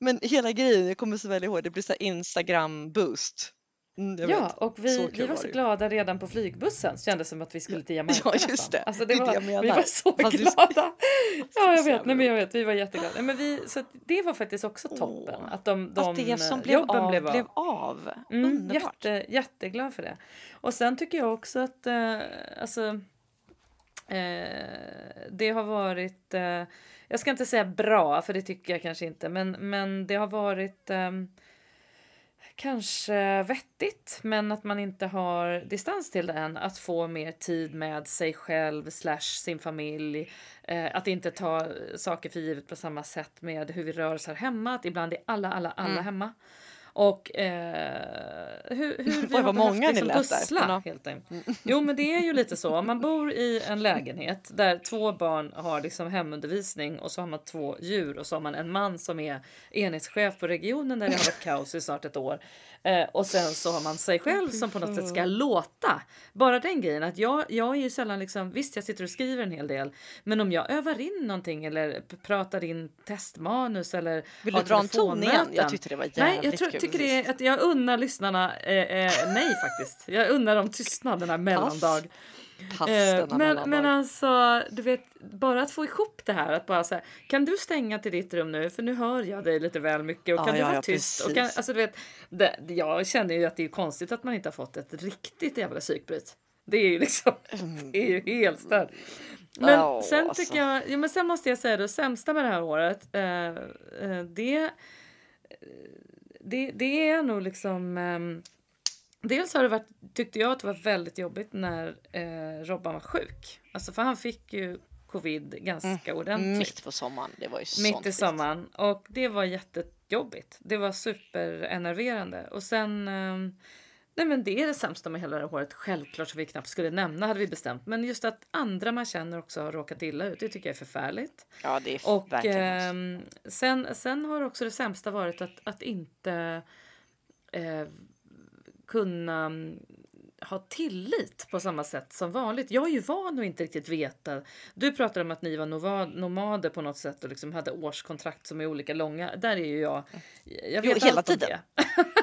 Speaker 1: Men hela grejen, jag kommer så väl ihåg, det blir så Instagram boost. Mm,
Speaker 2: Ja,
Speaker 1: vet.
Speaker 2: och vi,
Speaker 1: Så
Speaker 2: vi var så
Speaker 1: det
Speaker 2: glada redan på flygbussen. Kändes som att vi skulle till Jamaica
Speaker 1: Ja, just det.
Speaker 2: Alltså,
Speaker 1: Det
Speaker 2: det
Speaker 1: det
Speaker 2: var,
Speaker 1: jag
Speaker 2: vi var så
Speaker 1: Fast vi-
Speaker 2: glada. Ja, jag vet. Nej, men jag vet. Vi var jätteglada. Nej, men vi, så det var faktiskt också toppen.
Speaker 1: Åh,
Speaker 2: Att de, de
Speaker 1: Att det som
Speaker 2: eh,
Speaker 1: blev
Speaker 2: jobben
Speaker 1: av
Speaker 2: blev av.
Speaker 1: blev av.
Speaker 2: Mm,
Speaker 1: Underbart.
Speaker 2: jätte, jätteglad för det. Och sen tycker jag också att eh, alltså, eh, det har varit, eh, jag ska inte säga bra för det tycker jag kanske inte, men, men det har varit ehm, kanske vettigt men att man inte har distans till det än. Att få mer tid med sig själv slash sin familj. Eh, att inte ta saker för givet på samma sätt med hur vi rör oss här hemma. Att ibland är alla, alla, alla
Speaker 1: Mm.
Speaker 2: hemma. Och eh, hur, hur vi
Speaker 1: Oj, vad många ni lät där.
Speaker 2: pussla.
Speaker 1: Ja.
Speaker 2: Helt enkelt. Jo men det är ju lite så. Om man bor i en lägenhet där två barn har liksom hemundervisning och så har man två djur och så har man en man som är enhetschef på regionen där det har varit kaos i snart ett år. Eh, och sen så har man sig själv som på något sätt ska låta. Bara den grejen att jag, jag är ju sällan liksom, visst jag sitter och skriver en hel del, men om jag övar in någonting eller pratar in testmanus eller
Speaker 1: Vill du dra en ton igen? Jag tyckte det var jävligt
Speaker 2: Nej, jag tror,
Speaker 1: kul
Speaker 2: tycker det är att jag unnar lyssnarna, eh, eh, nej faktiskt. Jag unnar dem tystnad den här mellandag.
Speaker 1: Pass
Speaker 2: Eh, men, men alltså, du vet, bara att få ihop det här. Att bara säga, kan du stänga till ditt rum nu? För nu hör jag dig lite väl mycket. Och
Speaker 1: Ja,
Speaker 2: kan du
Speaker 1: ja,
Speaker 2: vara
Speaker 1: ja,
Speaker 2: tyst? Och kan, alltså, du vet, det, jag känner ju att det är konstigt att man inte har fått ett riktigt jävla psykbryt. Det är ju liksom,
Speaker 1: Mm.
Speaker 2: det är ju helt stört. Men
Speaker 1: Åh,
Speaker 2: sen
Speaker 1: alltså.
Speaker 2: tycker jag, ja, men sen måste jag säga det sämsta med det här året. Eh, eh, det, det, det är nog liksom. ehm, dels har det varit, tyckte jag att det var väldigt jobbigt när eh, Robban var sjuk. Alltså för han fick ju covid ganska ordentligt.
Speaker 1: Mitt på sommaren, det var ju
Speaker 2: Mitt i sommaren. Och det var jättejobbigt. Det var superenerverande. Och sen... ehm, nej men det är det sämsta med hela det här året. Självklart så vi knappt skulle nämna hade vi bestämt. Men just att andra man känner också har råkat illa ut. Det tycker jag är förfärligt.
Speaker 1: Ja, det är
Speaker 2: Och ehm, sen, sen har också det sämsta varit att, att inte eh, kunna ha tillit på samma sätt som vanligt. Jag är ju van att inte riktigt veta. Du pratade om att ni var nomader på något sätt och liksom hade årskontrakt som är olika långa. Där är ju jag. Jag
Speaker 1: Jo,
Speaker 2: vet
Speaker 1: hela
Speaker 2: allt om
Speaker 1: tiden.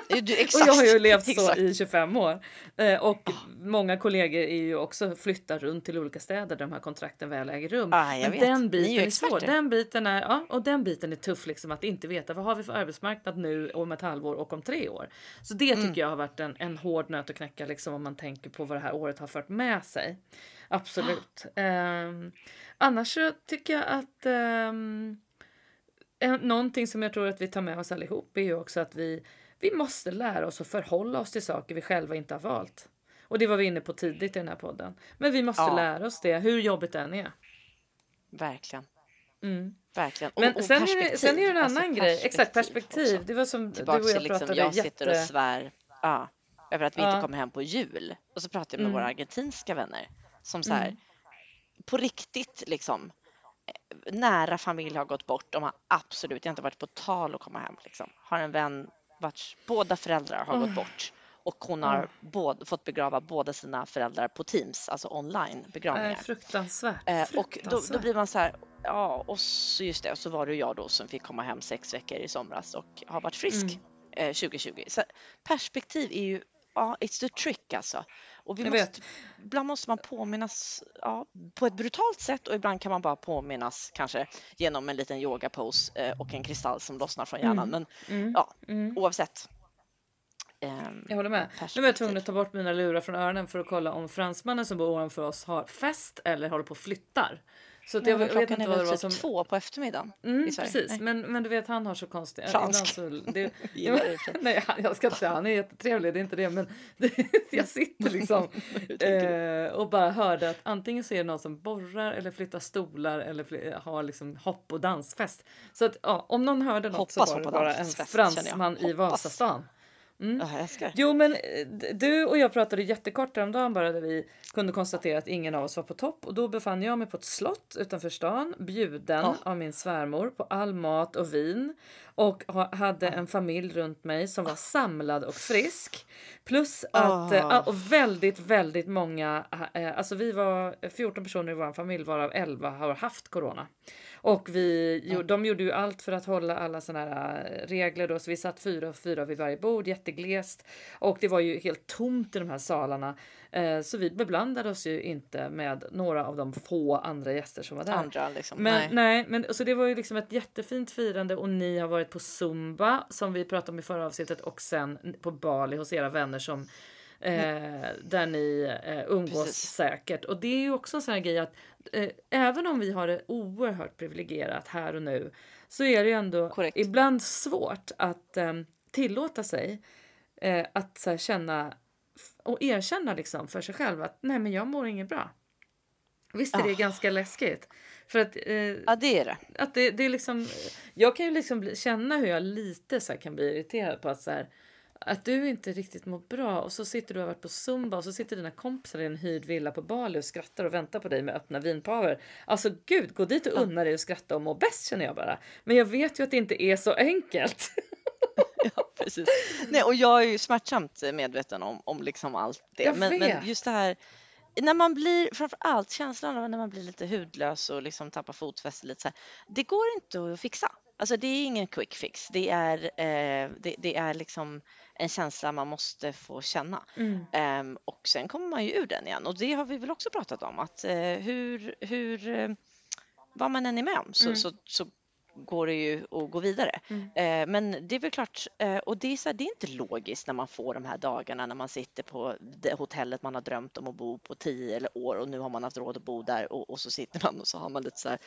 Speaker 2: det.
Speaker 1: Du,
Speaker 2: Och
Speaker 1: exakt,
Speaker 2: jag har ju levt så i 25 år. Eh, och många kollegor är ju också flyttar runt till olika städer där de här kontrakten väl äger rum.
Speaker 1: Jag
Speaker 2: Men
Speaker 1: vet.
Speaker 2: den
Speaker 1: Ni är
Speaker 2: biten
Speaker 1: ju
Speaker 2: är, svår. Den biten är, ja, och den biten är tuff liksom att inte veta vad har vi för arbetsmarknad nu om ett halvår och om tre år. Så det
Speaker 1: Mm.
Speaker 2: tycker jag har varit en, en hård nöt att knäcka liksom om man tänker på vad det här året har fört med sig. Absolut. Ehm, annars så tycker jag att en- någonting som jag tror att vi tar med oss allihop är ju också att vi, vi måste lära oss att förhålla oss till saker vi själva inte har valt. Och det var vi inne på tidigt i den här podden. Men vi måste
Speaker 1: Ja.
Speaker 2: lära oss det, hur jobbigt det än är.
Speaker 1: Verkligen.
Speaker 2: Mm.
Speaker 1: Verkligen. Och,
Speaker 2: Men
Speaker 1: och
Speaker 2: sen, är det, sen är det en
Speaker 1: Alltså,
Speaker 2: annan grej. Exakt, perspektiv.
Speaker 1: också.
Speaker 2: Det var som du
Speaker 1: Tillbaks
Speaker 2: och jag
Speaker 1: till liksom,
Speaker 2: pratade
Speaker 1: jag sitter och
Speaker 2: jätte...
Speaker 1: svär ja, över att vi
Speaker 2: Ja.
Speaker 1: inte kommer hem på jul. Och så pratar jag med
Speaker 2: Mm.
Speaker 1: våra argentinska vänner som så här,
Speaker 2: Mm.
Speaker 1: på riktigt liksom, eh, nära familj har gått bort. De har absolut inte varit på tal att komma hem. Liksom. Har en vän, vars båda föräldrar har gått
Speaker 2: Åh.
Speaker 1: bort och hon har
Speaker 2: Åh.
Speaker 1: både, fått begrava båda sina föräldrar på Teams, alltså online begravningar.
Speaker 2: fruktansvärt.
Speaker 1: Eh, och då, då
Speaker 2: fruktansvärt.
Speaker 1: blir man så här, ja, och så just det, och så var det jag då som fick komma hem sex veckor i somras och har varit frisk
Speaker 2: Mm.
Speaker 1: eh, 2020. Så perspektiv är ju, ja, it's the trick alltså. Och vi
Speaker 2: Jag
Speaker 1: måste,
Speaker 2: vet.
Speaker 1: ibland måste man påminnas ja, på ett brutalt sätt och ibland kan man bara påminnas kanske genom en liten yogapose eh, och en kristall som lossnar från hjärnan.
Speaker 2: Mm.
Speaker 1: Men
Speaker 2: Mm.
Speaker 1: ja,
Speaker 2: Mm.
Speaker 1: oavsett. ehm,
Speaker 2: Jag håller med. Nu var jag tvungen att ta bort mina lurar från öronen för att kolla om fransmannen som bor ovanför oss har fest eller håller på och flyttar. Så jag
Speaker 1: men
Speaker 2: vet inte
Speaker 1: är
Speaker 2: vad det var
Speaker 1: typ
Speaker 2: som...
Speaker 1: två på eftermiddagen
Speaker 2: Mm,
Speaker 1: i Sverige.
Speaker 2: precis,
Speaker 1: Nej.
Speaker 2: men, men du vet han har så konstigt...
Speaker 1: Fransk.
Speaker 2: Så, det,
Speaker 1: det
Speaker 2: nej, jag ska inte säga han är jättetrevlig, det är inte det, men det, jag sitter liksom eh, och bara hörde att antingen så är det någon som borrar eller flyttar stolar eller fly, har liksom hopp och dansfest. Så att ja, om någon hörde något
Speaker 1: Hoppas
Speaker 2: så var det bara en
Speaker 1: jag.
Speaker 2: fransman i. Vasastan. Mm.
Speaker 1: Ja, jag älskar.
Speaker 2: Jo men eh, du och jag pratade jättekort häromdagen bara där vi kunde konstatera att ingen av oss var på topp och då befann jag mig på ett slott utanför stan bjuden
Speaker 1: Ja.
Speaker 2: av min svärmor på all mat och vin och ha, hade en familj runt mig som var samlad och frisk. Plus att,
Speaker 1: Ah.
Speaker 2: och väldigt väldigt många, eh, alltså vi var 14 personer i vår familj varav 11 har haft corona. Och vi, jo, de gjorde ju allt för att hålla alla såna här eh, regler då, så vi satt fyra och fyra vid varje bord, jätteglest. Och det var ju helt tomt i de här salarna. Eh, så vi beblandade oss ju inte med några av de få andra gäster som var där.
Speaker 1: Andra liksom.
Speaker 2: Men
Speaker 1: nej.
Speaker 2: nej, men så det var ju liksom ett jättefint firande och ni har varit på Zumba som vi pratade om i förra avsnittet och sen på Bali hos era vänner som eh, där ni eh, umgås
Speaker 1: Precis.
Speaker 2: säkert. Och det är ju också en sån här grej att eh, även om vi har det oerhört privilegierat här och nu så är det ju ändå
Speaker 1: Korrekt.
Speaker 2: ibland svårt att eh, tillåta sig eh, att här, känna och erkänna liksom för sig själv att nej men jag mår inget bra. Visst är det
Speaker 1: Ah.
Speaker 2: ganska läskigt. För att eh,
Speaker 1: Ja, det är det.
Speaker 2: att det, det är liksom, jag kan ju liksom bli, känna hur jag lite så kan bli irriterad på att så här, att du inte riktigt mår bra och så sitter du och har varit på Zumba och så sitter dina kompisar i en hyrd villa på Bali och skrattar och väntar på dig med öppna vinpaver. Alltså gud, gå dit och unna dig och skratta och må bäst känner jag bara. Men jag vet ju att det inte är så enkelt.
Speaker 1: Ja, precis. Nej, och jag är ju smärtsamt medveten om, om liksom allt det. Men, men just det här, när man blir, framför allt känslan av när man blir lite hudlös och liksom tappar fotfäste lite så här, det går inte att fixa. Alltså det är ingen quick fix. Det är, eh, det, det är liksom en känsla man måste få känna. Ehm, och sen kommer man ju ur den igen och det har vi väl också pratat om att eh, hur, hur eh, vad man än är med om så,
Speaker 2: Mm.
Speaker 1: så, så går det ju att gå vidare.
Speaker 2: Mm.
Speaker 1: Eh, men det är väl klart, eh, och det är, så här, det är inte logiskt när man får de här dagarna när man sitter på det hotellet man har drömt om att bo på tio eller år och nu har man haft råd att bo där och, och så sitter man och så har man lite så här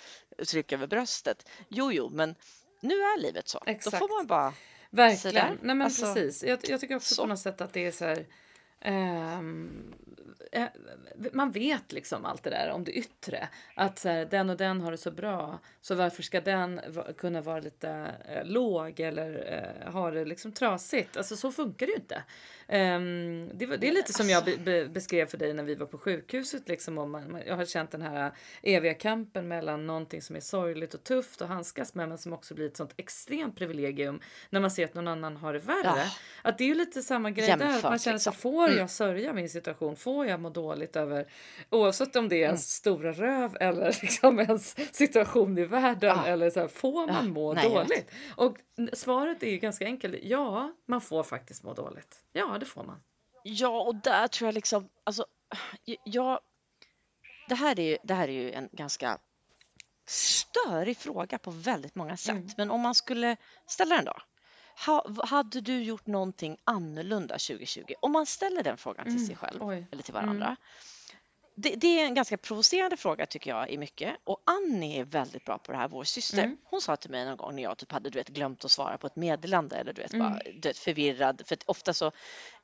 Speaker 1: tryck över bröstet. Jo, jo, men nu är livet så. Då
Speaker 2: Exakt.
Speaker 1: får man bara
Speaker 2: Verkligen. Nej men
Speaker 1: Alltså,
Speaker 2: precis. Jag, jag tycker också
Speaker 1: så.
Speaker 2: på något sätt att det är så här. Ehm, eh, man vet liksom allt det där om det yttre. Att så här, den och den har det så bra. Så varför ska den kunna vara lite eh, låg eller eh, ha det liksom trasigt? Alltså så funkar det ju inte. Ehm, det, var- det är lite som jag be, be, beskrev för dig när vi var på sjukhuset. Liksom, om man, jag har känt den här eviga kampen mellan någonting som är sorgligt och tufft att handskas med men som också blir ett sånt extremt privilegium när man ser att någon annan har det värre.
Speaker 1: Ja.
Speaker 2: Att det är ju lite samma grej där. Att
Speaker 1: Jämfört,
Speaker 2: man känner sig,
Speaker 1: liksom.
Speaker 2: får
Speaker 1: Mm.
Speaker 2: jag sörja min situation? Får jag må dåligt över oavsett om det är ens stora röv eller liksom ens situation i världen
Speaker 1: Ja.
Speaker 2: eller så här, får man
Speaker 1: Ja,
Speaker 2: må
Speaker 1: nej,
Speaker 2: dåligt? Och svaret är ju ganska enkelt. Ja, man får faktiskt må dåligt. Ja, det får man.
Speaker 1: Ja, och där tror jag liksom, alltså, jag, det här är ju, det här är ju en ganska störig fråga på väldigt många sätt.
Speaker 2: Mm.
Speaker 1: Men om man skulle ställa den då. Ha, hade du gjort någonting annorlunda 2020? Om man ställer den frågan till
Speaker 2: Mm,
Speaker 1: sig själv
Speaker 2: oj.
Speaker 1: eller till varandra. Det, det är en ganska provocerande fråga tycker jag i mycket. Och Annie är väldigt bra på det här, vår syster.
Speaker 2: Mm.
Speaker 1: Hon sa till mig någon gång när jag typ hade du vet, glömt att svara på ett meddelande eller du vet,
Speaker 2: Mm.
Speaker 1: bara, du vet, förvirrad. För att ofta så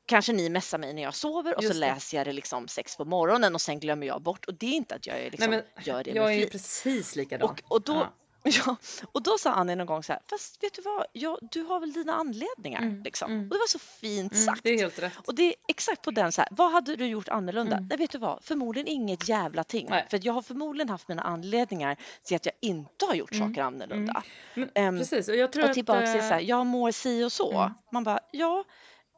Speaker 1: kanske ni messar mig när jag sover och
Speaker 2: Just
Speaker 1: så
Speaker 2: det.
Speaker 1: läser jag det liksom sex på morgonen och sen glömmer jag bort. Och det är inte att jag är liksom,
Speaker 2: Nej, men
Speaker 1: gör det
Speaker 2: jag är ju precis likadan.
Speaker 1: Och, och, då,
Speaker 2: Ja.
Speaker 1: ja. och då sa Annie någon gång så här, fast vet du vad, ja, du har väl dina anledningar.
Speaker 2: Mm,
Speaker 1: Liksom.
Speaker 2: mm.
Speaker 1: Och det var så fint
Speaker 2: Mm,
Speaker 1: sagt.
Speaker 2: det är helt rätt.
Speaker 1: Och det är exakt på den så här, vad hade du gjort annorlunda?
Speaker 2: Mm.
Speaker 1: Nej, vet du vad, förmodligen inget jävla ting.
Speaker 2: Nej.
Speaker 1: För jag har förmodligen haft mina anledningar till att jag inte har gjort
Speaker 2: Mm.
Speaker 1: saker annorlunda.
Speaker 2: Men,
Speaker 1: Ehm,
Speaker 2: precis, och jag tror
Speaker 1: Och tillbaka
Speaker 2: att...
Speaker 1: till så här,
Speaker 2: eh,
Speaker 1: jag mår si och så.
Speaker 2: Mm.
Speaker 1: Man bara, ja,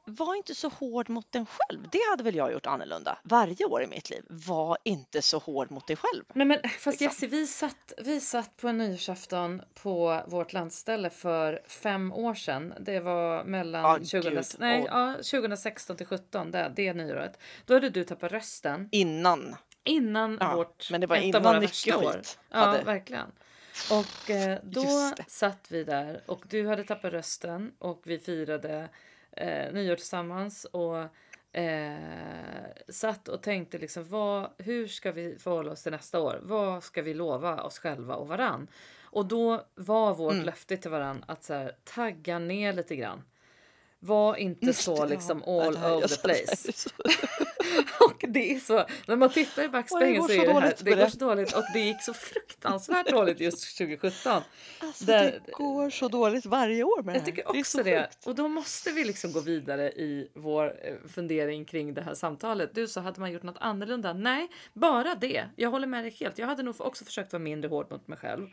Speaker 1: var inte så hård mot den själv. Det hade väl jag gjort annorlunda varje år i mitt liv. Var inte så hård mot dig själv.
Speaker 2: Nej men fast
Speaker 1: liksom.
Speaker 2: Jessie, vi satt, vi satt på en nyårsafton på vårt landställe för fem år sedan. Det var mellan
Speaker 1: Ja,
Speaker 2: 20,
Speaker 1: gud.
Speaker 2: nej, ja, 2016 till 17, det, det nyåret. Då hade du tappat rösten
Speaker 1: Innan.
Speaker 2: innan
Speaker 1: Ja,
Speaker 2: vårt,
Speaker 1: men det var
Speaker 2: ett av
Speaker 1: innan
Speaker 2: våra
Speaker 1: mycket
Speaker 2: värsta år. Ja,
Speaker 1: hade-
Speaker 2: verkligen. Och eh, då satt vi där och du hade tappat rösten och vi firade eh, nyår tillsammans och eh, satt och tänkte liksom vad, hur ska vi förhålla oss till nästa år? Vad ska vi lova oss själva och varann? Och då var vårt
Speaker 1: Mm.
Speaker 2: löfte till varann att så här, tagga ner lite grann. Var inte så
Speaker 1: det,
Speaker 2: liksom
Speaker 1: ja.
Speaker 2: all
Speaker 1: Det här-
Speaker 2: over the
Speaker 1: det
Speaker 2: place. Och det är så, när man tittar i backspegeln så
Speaker 1: så
Speaker 2: är det här, det går
Speaker 1: det.
Speaker 2: så dåligt och det gick så fruktansvärt dåligt just 2017.
Speaker 1: Alltså,
Speaker 2: Där-
Speaker 1: det går så dåligt varje år med det
Speaker 2: Jag tycker
Speaker 1: det
Speaker 2: också
Speaker 1: så
Speaker 2: det.
Speaker 1: sjukt.
Speaker 2: Och då måste vi liksom gå vidare i vår eh, fundering kring det här samtalet. Du sa, hade man gjort något annorlunda? Nej, bara det. Jag håller med dig helt. Jag hade nog också försökt vara mindre hård mot mig själv.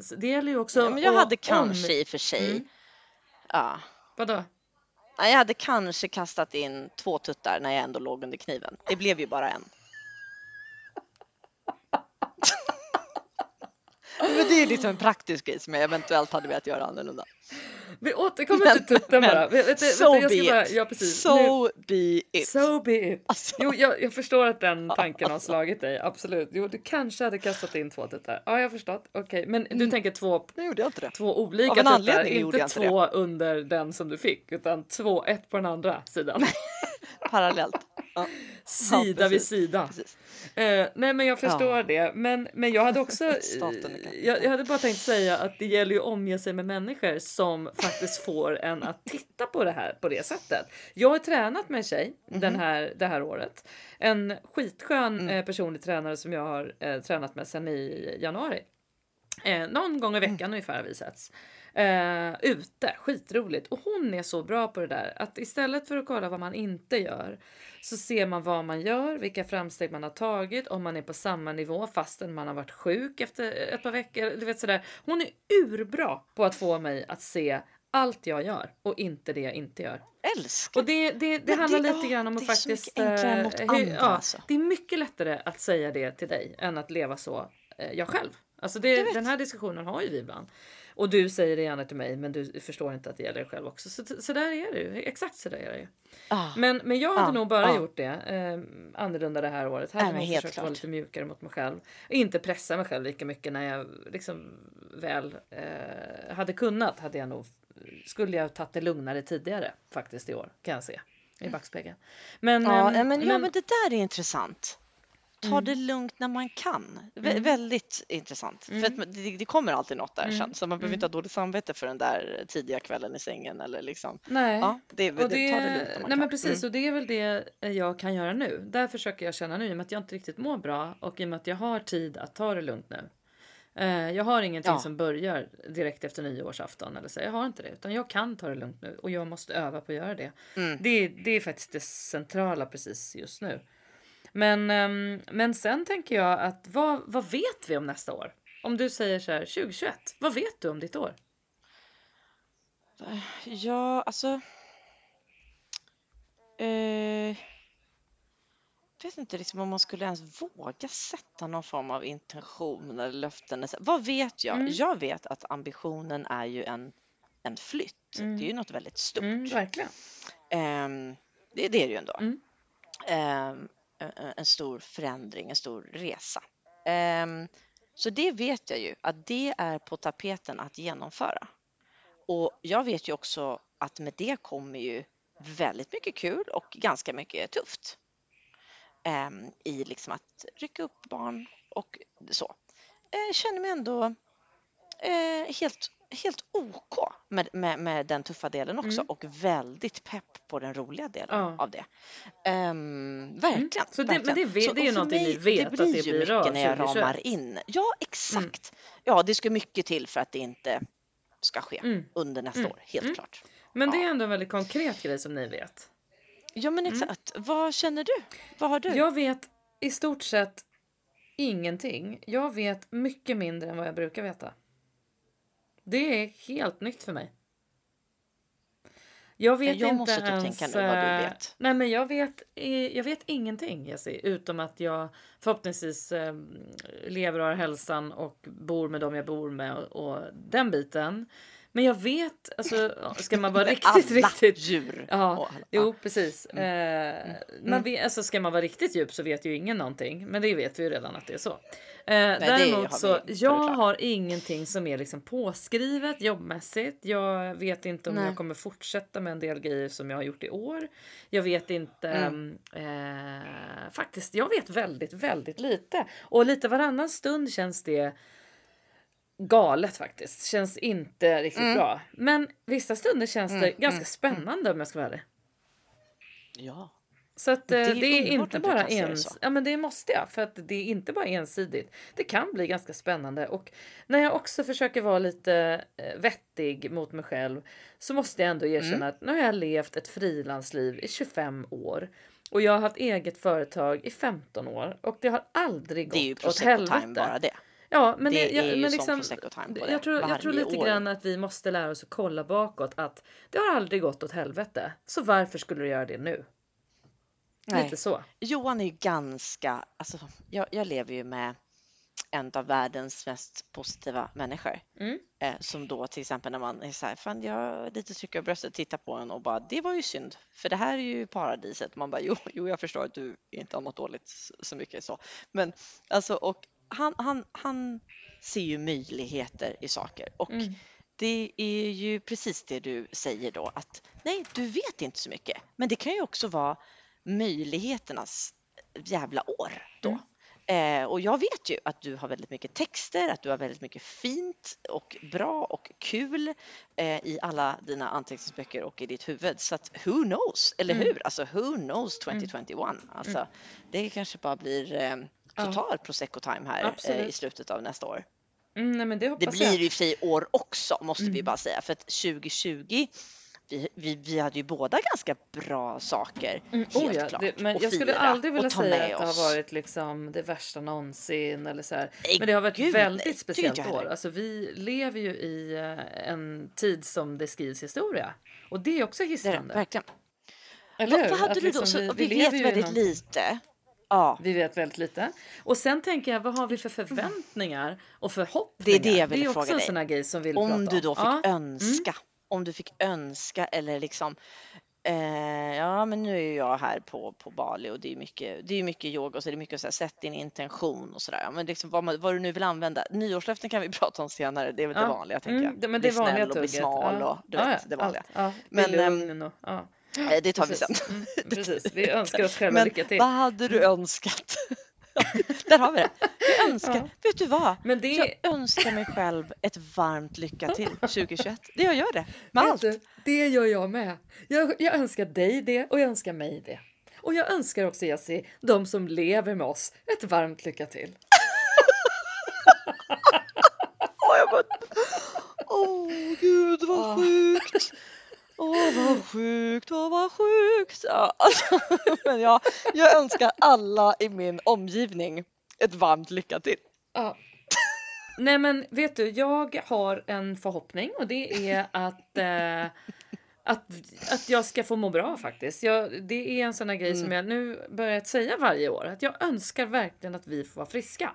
Speaker 2: Så det gäller ju också
Speaker 1: Ja, men jag hade
Speaker 2: om-
Speaker 1: kanske i och för sig,
Speaker 2: Mm.
Speaker 1: ja,
Speaker 2: Vadå?
Speaker 1: Nej, jag hade kanske kastat in två tuttar när jag ändå låg under kniven. Det blev ju bara en. Men det är liksom en praktisk grej som jag eventuellt hade velat göra annorlunda.
Speaker 2: Vi återkommer till tutten bara.
Speaker 1: So be
Speaker 2: bara
Speaker 1: it.
Speaker 2: ja, precis. Nu-
Speaker 1: So be it.
Speaker 2: So be it.
Speaker 1: Alltså,
Speaker 2: Jo, jag, jag förstår att den tanken har slagit dig. Absolut. Jo, du kanske hade kastat in två tuttar. Ja, jag har förstått. Okej, men du
Speaker 1: Mm.
Speaker 2: tänker två,
Speaker 1: nu gjorde jag inte det.
Speaker 2: två olika tuttar. Inte två under den som du fick, utan två, ett på den andra sidan.
Speaker 1: Parallellt. Ja,
Speaker 2: Sida vid
Speaker 1: precis.
Speaker 2: sida. Eh, nej, men jag förstår
Speaker 1: Ja.
Speaker 2: det. Men, men jag hade också... Jag, jag hade bara tänkt säga att det gäller ju att omge sig med människor som faktiskt får en att titta på det här på det sättet. Jag har tränat med en tjej den här, det här året. En skitskön
Speaker 1: Mm.
Speaker 2: eh, personlig tränare som jag har eh, tränat med sedan i januari. Eh, någon gång i
Speaker 1: Mm.
Speaker 2: veckan ungefär har vi setts. Eh, ute, skitroligt. Och hon är så bra på det där att istället för att kolla vad man inte gör så ser man vad man gör, vilka framsteg man har tagit, om man är på samma nivå fastän man har varit sjuk efter ett par veckor. Du vet sådär. Hon är urbra på att få mig att se allt jag gör och inte det jag inte gör.
Speaker 1: Älskar
Speaker 2: Och det, det, det handlar
Speaker 1: det-
Speaker 2: lite grann om att
Speaker 1: det är så
Speaker 2: faktiskt...
Speaker 1: mycket enklare
Speaker 2: eh,
Speaker 1: mot andra,
Speaker 2: ja,
Speaker 1: alltså.
Speaker 2: Det är mycket lättare att säga det till dig än att leva så eh, jag själv. Alltså det, den här diskussionen har ju vi ibland. Och du säger det gärna till mig men du förstår inte att det gäller dig själv också. Så, så där är det ju. Exakt så där är det ju.
Speaker 1: Ah,
Speaker 2: Men, men jag hade
Speaker 1: Ja,
Speaker 2: nog bara
Speaker 1: ja.
Speaker 2: gjort det eh, annorlunda det här året. Hade
Speaker 1: Nej, men
Speaker 2: nog
Speaker 1: helt
Speaker 2: försökt vara lite mjukare mot mig själv. Inte pressa mig själv lika mycket när jag liksom väl eh, hade kunnat. Hade jag nog, skulle jag tagit det lugnare tidigare faktiskt i år kan jag se i backspegeln. Men,
Speaker 1: ja,
Speaker 2: ehm,
Speaker 1: men, ja, men det där är intressant. Ta
Speaker 2: Mm.
Speaker 1: det lugnt när man kan. Vä-
Speaker 2: Mm.
Speaker 1: Väldigt intressant. För
Speaker 2: Mm.
Speaker 1: att det, det kommer alltid något där
Speaker 2: Mm.
Speaker 1: sen. Så man behöver
Speaker 2: Mm.
Speaker 1: inte ha dåligt samvete för den där tidiga kvällen i sängen eller liksom.
Speaker 2: nej.
Speaker 1: Ja, det, det,
Speaker 2: det,
Speaker 1: ta det lugnt när man
Speaker 2: nej
Speaker 1: kan.
Speaker 2: men precis,
Speaker 1: Mm.
Speaker 2: och det är väl det jag kan göra nu. Där försöker jag känna nu i och med att jag inte riktigt mår bra och i och med att jag har tid att ta det lugnt nu. Eh, jag har ingenting
Speaker 1: Ja.
Speaker 2: som börjar direkt efter nyårsafton eller så. Jag har inte det utan jag kan ta det lugnt nu och jag måste öva på att göra det.
Speaker 1: Mm.
Speaker 2: Det, det är faktiskt det centrala precis just nu. Men, ehm, men sen tänker jag att vad, vad vet vi om nästa år? Om du säger så här 2021, vad vet du om ditt år?
Speaker 1: Ja, alltså. Eh, vet inte liksom om man skulle ens våga sätta någon form av intention eller löften. Vad vet jag?
Speaker 2: Mm.
Speaker 1: Jag vet att ambitionen är ju en, en flytt.
Speaker 2: Mm.
Speaker 1: Det är ju något väldigt stort.
Speaker 2: Mm, verkligen.
Speaker 1: Ehm, det, det är det ju ändå.
Speaker 2: Mm.
Speaker 1: Eh, eh, en, stor förändring, en stor resa. Ehm, så det vet jag ju att det är på tapeten att genomföra. Och jag vet ju också att med det kommer ju väldigt mycket kul och ganska mycket tufft. Ehm, I liksom att rycka upp barn och så. Jag känner mig ändå helt, helt OK med, med, med den tuffa delen också
Speaker 2: Mm.
Speaker 1: och väldigt pepp på den roliga delen
Speaker 2: Ja.
Speaker 1: av det. Ehm, verkligen.
Speaker 2: Så det- men
Speaker 1: verkligen.
Speaker 2: det vet- det är ju någonting ni vet,
Speaker 1: det
Speaker 2: att det blir
Speaker 1: mycket när jag
Speaker 2: 2021.
Speaker 1: ramar in. Ja, exakt. Ja, det ska mycket till för att det inte ska ske
Speaker 2: Mm.
Speaker 1: under nästa
Speaker 2: Mm.
Speaker 1: år, helt
Speaker 2: Mm.
Speaker 1: klart.
Speaker 2: Men det är ändå en väldigt konkret grej som ni vet.
Speaker 1: Ja, men
Speaker 2: Mm.
Speaker 1: exakt. Vad känner du? Vad har du?
Speaker 2: Jag vet i stort sett ingenting. Jag vet mycket mindre än vad jag brukar veta. Det är helt nytt för mig. Jag vet
Speaker 1: jag
Speaker 2: inte
Speaker 1: måste typ
Speaker 2: ens...
Speaker 1: tänka nu vad du
Speaker 2: eh,
Speaker 1: vet.
Speaker 2: Nej men jag vet, jag vet ingenting Jessie, utom att jag förhoppningsvis eh, lever och har hälsan och bor med dem jag bor med och, och den biten. Men jag vet, alltså ska man vara riktigt,
Speaker 1: alla
Speaker 2: riktigt
Speaker 1: djur.
Speaker 2: Ja,
Speaker 1: och alla-
Speaker 2: Jo, precis. Eh, Man
Speaker 1: Mm.
Speaker 2: vet, alltså, ska man vara riktigt djup så vet ju ingen någonting. Men det vet vi ju redan att det är så. Eh,
Speaker 1: det
Speaker 2: däremot så, jag har ingenting som är liksom påskrivet jobbmässigt. Jag vet inte om
Speaker 1: Nej.
Speaker 2: jag kommer fortsätta med en del grejer som jag har gjort i år. Jag vet inte.
Speaker 1: Mm.
Speaker 2: Eh, faktiskt, jag vet väldigt, väldigt lite. Och lite varannan stund känns det galet faktiskt. Känns inte riktigt
Speaker 1: Mm.
Speaker 2: bra. Men vissa stunder känns det
Speaker 1: Mm,
Speaker 2: ganska
Speaker 1: mm,
Speaker 2: spännande om jag ska vara ärlig.
Speaker 1: Ja.
Speaker 2: Så att
Speaker 1: Det
Speaker 2: det
Speaker 1: är
Speaker 2: är, det är inte bara
Speaker 1: det
Speaker 2: ens... Ja men det måste jag för att det är inte bara ensidigt. Det kan bli ganska spännande och när jag också försöker vara lite eh, vettig mot mig själv så måste jag ändå erkänna
Speaker 1: Mm.
Speaker 2: att nu har jag levt ett frilansliv i 25 år och jag har haft eget företag i 15 år och det har aldrig
Speaker 1: Det är ju
Speaker 2: gått åt
Speaker 1: prosecco time
Speaker 2: helvete.
Speaker 1: bara det.
Speaker 2: Ja, men
Speaker 1: det
Speaker 2: det, jag,
Speaker 1: är ju
Speaker 2: men
Speaker 1: som
Speaker 2: liksom,
Speaker 1: på det.
Speaker 2: jag, tror, jag tror lite
Speaker 1: år.
Speaker 2: grann att vi måste lära oss att kolla bakåt att det har aldrig gått åt helvete. Så varför skulle du göra det nu?
Speaker 1: Nej.
Speaker 2: Lite så.
Speaker 1: Johan är ju ganska, alltså jag, jag lever ju med en av världens mest positiva människor.
Speaker 2: Mm.
Speaker 1: Eh, som då till exempel när man är så här, fan jag lite tryck över bröstet, tittar på en och bara, det var ju synd, för det här är ju paradiset. Man bara, jo, jo jag förstår att du inte har mått dåligt så mycket så. Men alltså, och han, han, han ser ju möjligheter i saker och
Speaker 2: Mm.
Speaker 1: det är ju precis det du säger då att nej, du vet inte så mycket. Men det kan ju också vara möjligheternas jävla år då.
Speaker 2: Mm.
Speaker 1: Eh, och jag vet ju att du har väldigt mycket texter, att du har väldigt mycket fint och bra och kul eh, i alla dina anteckningsböcker och i ditt huvud. Så att who knows, eller
Speaker 2: Mm.
Speaker 1: hur? Alltså who knows 2021? Alltså, Det kanske bara blir eh,
Speaker 2: Ja.
Speaker 1: total prosecco time här eh, i slutet av nästa år.
Speaker 2: Mm, nej, men det
Speaker 1: Det blir
Speaker 2: jag.
Speaker 1: ju i och för sig år också måste vi
Speaker 2: Mm.
Speaker 1: bara säga för att 2020 vi, vi, vi hade ju båda ganska bra saker
Speaker 2: Mm,
Speaker 1: helt
Speaker 2: oh ja,
Speaker 1: klart
Speaker 2: det, men jag skulle aldrig vilja säga att det har varit liksom det värsta någonsin eller så här. Men det har varit
Speaker 1: gud,
Speaker 2: väldigt
Speaker 1: nej,
Speaker 2: speciellt år. Alltså vi lever ju i eh, en tid som det skrivs historia och det är också hisnande.
Speaker 1: verkligen.
Speaker 2: Eller hur?
Speaker 1: Vad, hade
Speaker 2: Att
Speaker 1: du då?
Speaker 2: liksom
Speaker 1: Så,
Speaker 2: vi,
Speaker 1: vi,
Speaker 2: vi
Speaker 1: vet väldigt
Speaker 2: någonting.
Speaker 1: lite. Ja,
Speaker 2: Vi vet väldigt lite. Och sen tänker jag, vad har vi för förväntningar och
Speaker 1: det
Speaker 2: förhoppningar?
Speaker 1: är det jag
Speaker 2: det är också
Speaker 1: fråga
Speaker 2: en
Speaker 1: dig.
Speaker 2: som vi vill prata
Speaker 1: Om du då fick
Speaker 2: Ja.
Speaker 1: önska, om du fick önska eller liksom eh, ja men nu är jag här på, på Bali och det är mycket, det är mycket yoga och så är det mycket så här, sätt din intention och sådär. Men liksom vad, man, vad du nu vill använda. Nyårslöften kan vi prata om senare, det är väl det
Speaker 2: Ja.
Speaker 1: vanliga tänker
Speaker 2: Mm,
Speaker 1: jag.
Speaker 2: det, men det
Speaker 1: bli
Speaker 2: är vanliga
Speaker 1: snäll och bli smal
Speaker 2: Ja.
Speaker 1: och du vet, det vanliga.
Speaker 2: allt. Ja,
Speaker 1: Men,
Speaker 2: men,
Speaker 1: ehm,
Speaker 2: lugn och, ja.
Speaker 1: Eh, Det tar vi
Speaker 2: Precis.
Speaker 1: sen.
Speaker 2: Mm, precis. Vi önskar oss själva
Speaker 1: Men
Speaker 2: lycka till.
Speaker 1: vad hade du önskat? Där har vi det. Jag önskar,
Speaker 2: Ja.
Speaker 1: vet du vad?
Speaker 2: Men det
Speaker 1: Jag önskar mig själv ett varmt lycka till 2021. Det jag gör det med allt.
Speaker 2: du, det gör jag med. Jag, jag önskar dig det och jag önskar mig det. Och jag önskar också Jessie, de som lever med oss, ett varmt lycka till.
Speaker 1: Åh. Åh, gud vad
Speaker 2: Åh.
Speaker 1: sjukt. Åh, vad sjukt, åh, vad sjukt. Ja, alltså, men jag, jag önskar alla i min omgivning ett varmt lycka till.
Speaker 2: Ja. Nej men vet du, jag har en förhoppning och det är att, eh, att, att jag ska få må bra faktiskt. Jag, det är en sån här grej som jag nu börjat säga varje år. Att jag önskar verkligen att vi får vara friska.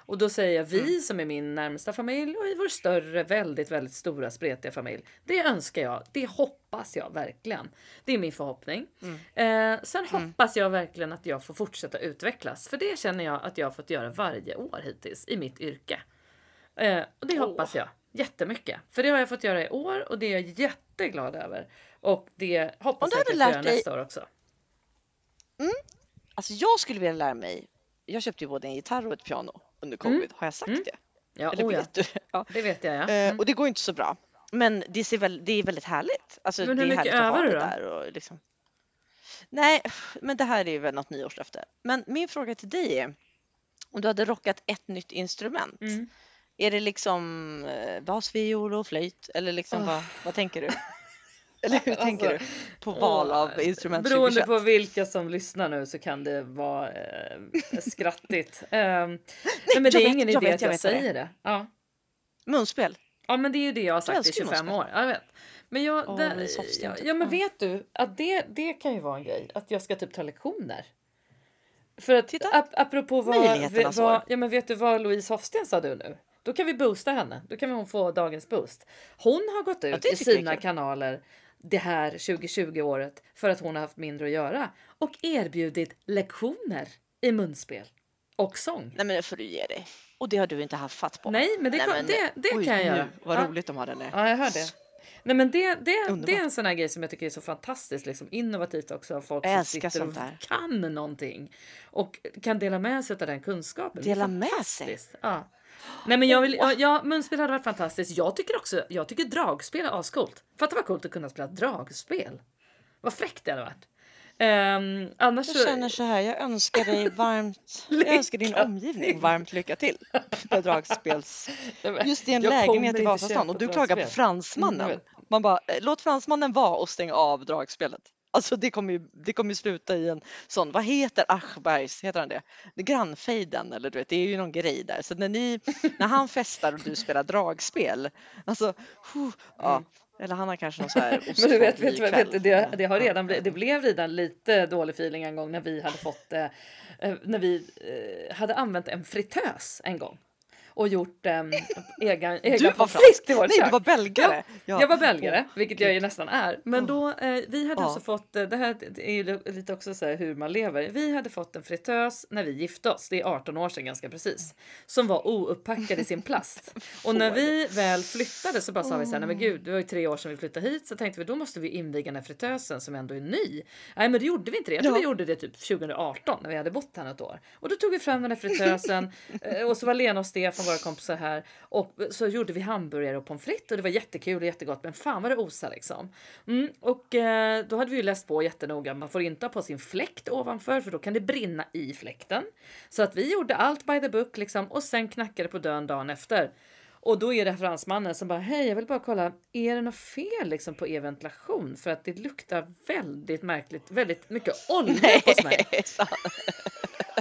Speaker 2: Och då säger jag vi som är min närmsta familj och i vår större, väldigt, väldigt stora spretiga familj. Det önskar jag. Det hoppas jag verkligen. Det är min förhoppning. Eh, sen hoppas jag verkligen att jag får fortsätta utvecklas. För det känner jag att jag har fått göra varje år hittills i mitt yrke. Eh, och det
Speaker 1: Åh.
Speaker 2: hoppas jag jättemycket. För det har jag fått göra i år och det är jag jätteglad över. Och det hoppas jag att jag får göra
Speaker 1: dig-
Speaker 2: nästa år också.
Speaker 1: Alltså jag skulle vilja lära mig. Jag köpte ju både en gitarr och ett piano under covid. Har jag sagt
Speaker 2: Mm.
Speaker 1: det?
Speaker 2: Ja,
Speaker 1: Eller
Speaker 2: oh ja,
Speaker 1: vet du? Ja.
Speaker 2: det vet jag ja.
Speaker 1: Eh,
Speaker 2: Mm.
Speaker 1: och det går inte så bra. Men det, ser väl, det är väldigt härligt. Alltså,
Speaker 2: Men
Speaker 1: det
Speaker 2: hur
Speaker 1: är
Speaker 2: mycket övar du
Speaker 1: det
Speaker 2: då?
Speaker 1: där och liksom. Nej, men det här är väl något nyårslöfte. Men min fråga till dig är om du hade rockat ett nytt instrument.
Speaker 2: Mm.
Speaker 1: Är det liksom eh, basviol och flöjt eller liksom
Speaker 2: Åh.
Speaker 1: vad, vad tänker du? Eller hur tänker
Speaker 2: Alltså,
Speaker 1: du på val av
Speaker 2: Åh,
Speaker 1: instrument
Speaker 2: Beroende
Speaker 1: 2021?
Speaker 2: på vilka som lyssnar nu så kan det vara eh, skrattigt. Eh, nej, men det
Speaker 1: jag
Speaker 2: är
Speaker 1: vet,
Speaker 2: ingen
Speaker 1: jag
Speaker 2: idé
Speaker 1: vet,
Speaker 2: att
Speaker 1: jag
Speaker 2: jag
Speaker 1: vet vad det
Speaker 2: säger det. Ja.
Speaker 1: Munspel?
Speaker 2: ja, men det är ju det jag har sagt i
Speaker 1: älskar
Speaker 2: 25
Speaker 1: munspel.
Speaker 2: år. Ja, Jag vet. Men jag,
Speaker 1: Åh,
Speaker 2: det, ja, ja, men
Speaker 1: Ja.
Speaker 2: vet du att det, det kan ju vara en grej. Att jag ska typ ta lektioner. För att
Speaker 1: Titta.
Speaker 2: ap apropå vad, vad, ja men vet du vad Louise Hofsten sa du nu? Då kan vi boosta henne. Då kan hon få dagens boost. Hon har gått ut
Speaker 1: det
Speaker 2: i
Speaker 1: jag
Speaker 2: sina kanaler det här 2020 året för att hon har haft mindre att göra och erbjudit lektioner i munspel och sång.
Speaker 1: Nej men det får du ge dig. Och det har du inte haft fatt på.
Speaker 2: Nej, men det,
Speaker 1: Nej, men-
Speaker 2: det, det
Speaker 1: Oj,
Speaker 2: kan jag göra.
Speaker 1: Vad
Speaker 2: Ja.
Speaker 1: roligt de har den.
Speaker 2: Ja, jag hör det. Nej, men det, det, det är en sån här grej som jag tycker är så fantastiskt liksom, innovativt också av folk som sitter och kan någonting och kan dela med sig av den kunskapen. Det
Speaker 1: Dela med sig?
Speaker 2: Ja. Nej, men jag vill, ja, ja, munspel hade varit fantastiskt. Jag tycker också, jag tycker dragspel är ascoolt. Fatta vad coolt att kunna spela dragspel. Vad fräckt det hade varit. Um, annars
Speaker 1: Jag känner så här, jag önskar dig varmt, jag önskar din omgivning
Speaker 2: till.
Speaker 1: varmt lycka till med dragspels... Just i en
Speaker 2: jag
Speaker 1: lägenhet i Vasastan och du
Speaker 2: ett
Speaker 1: klagar på
Speaker 2: dragspel.
Speaker 1: fransmannen. Man bara, eh, låt fransmannen vara och stäng av dragspelet. Alltså det kommer ju, det kommer ju sluta i en sån, vad heter Aschbergs, heter han det? grannfejden eller du vet, det är ju någon grej där. Så när ni, när han festar och du spelar dragspel, alltså, huh, ja. Eller han har kanske någon så här
Speaker 2: Mm. Men du vet, vet, vet, vet det, det, har redan blivit, det blev redan lite dålig feeling en gång när vi hade fått eh, eh, när vi eh, hade använt en fritös en gång och gjort eh, egen, egen
Speaker 1: Du var
Speaker 2: pommes frites vårt
Speaker 1: Nej, du
Speaker 2: kök.
Speaker 1: var belgare! Ja.
Speaker 2: Jag var belgare, vilket jag ju nästan är. Men då, eh, vi hade
Speaker 1: Ja.
Speaker 2: alltså fått, eh, det här är ju lite också så här hur man lever. Vi hade fått en fritös när vi gifte oss, det är 18 år sedan ganska precis, som var ouppackad i sin plast. Och när vi väl flyttade så bara sa vi så här, nej men gud, det var ju tre år sedan vi flyttade hit, så tänkte vi då måste vi inviga den här fritösen som ändå är ny. Nej men det gjorde vi inte det, jag tror
Speaker 1: Ja.
Speaker 2: vi gjorde det typ 2018 när vi hade bott här något år. Och då tog vi fram den här fritösen eh, och så var Lena och Stefan våra kompisar här och så gjorde vi hamburgare och pommes frites och det var jättekul och jättegott men fan vad det osade liksom. Mm, och eh, då hade vi ju läst på jättenoga, man får inte ha på sin fläkt ovanför för då kan det brinna i fläkten. Så att vi gjorde allt by the book liksom och sen knackade på dörren dagen efter. Och då är det fransmannen som bara hej jag vill bara kolla, är det något fel liksom på er ventilation? För att det luktar väldigt märkligt, väldigt mycket olja hos mig.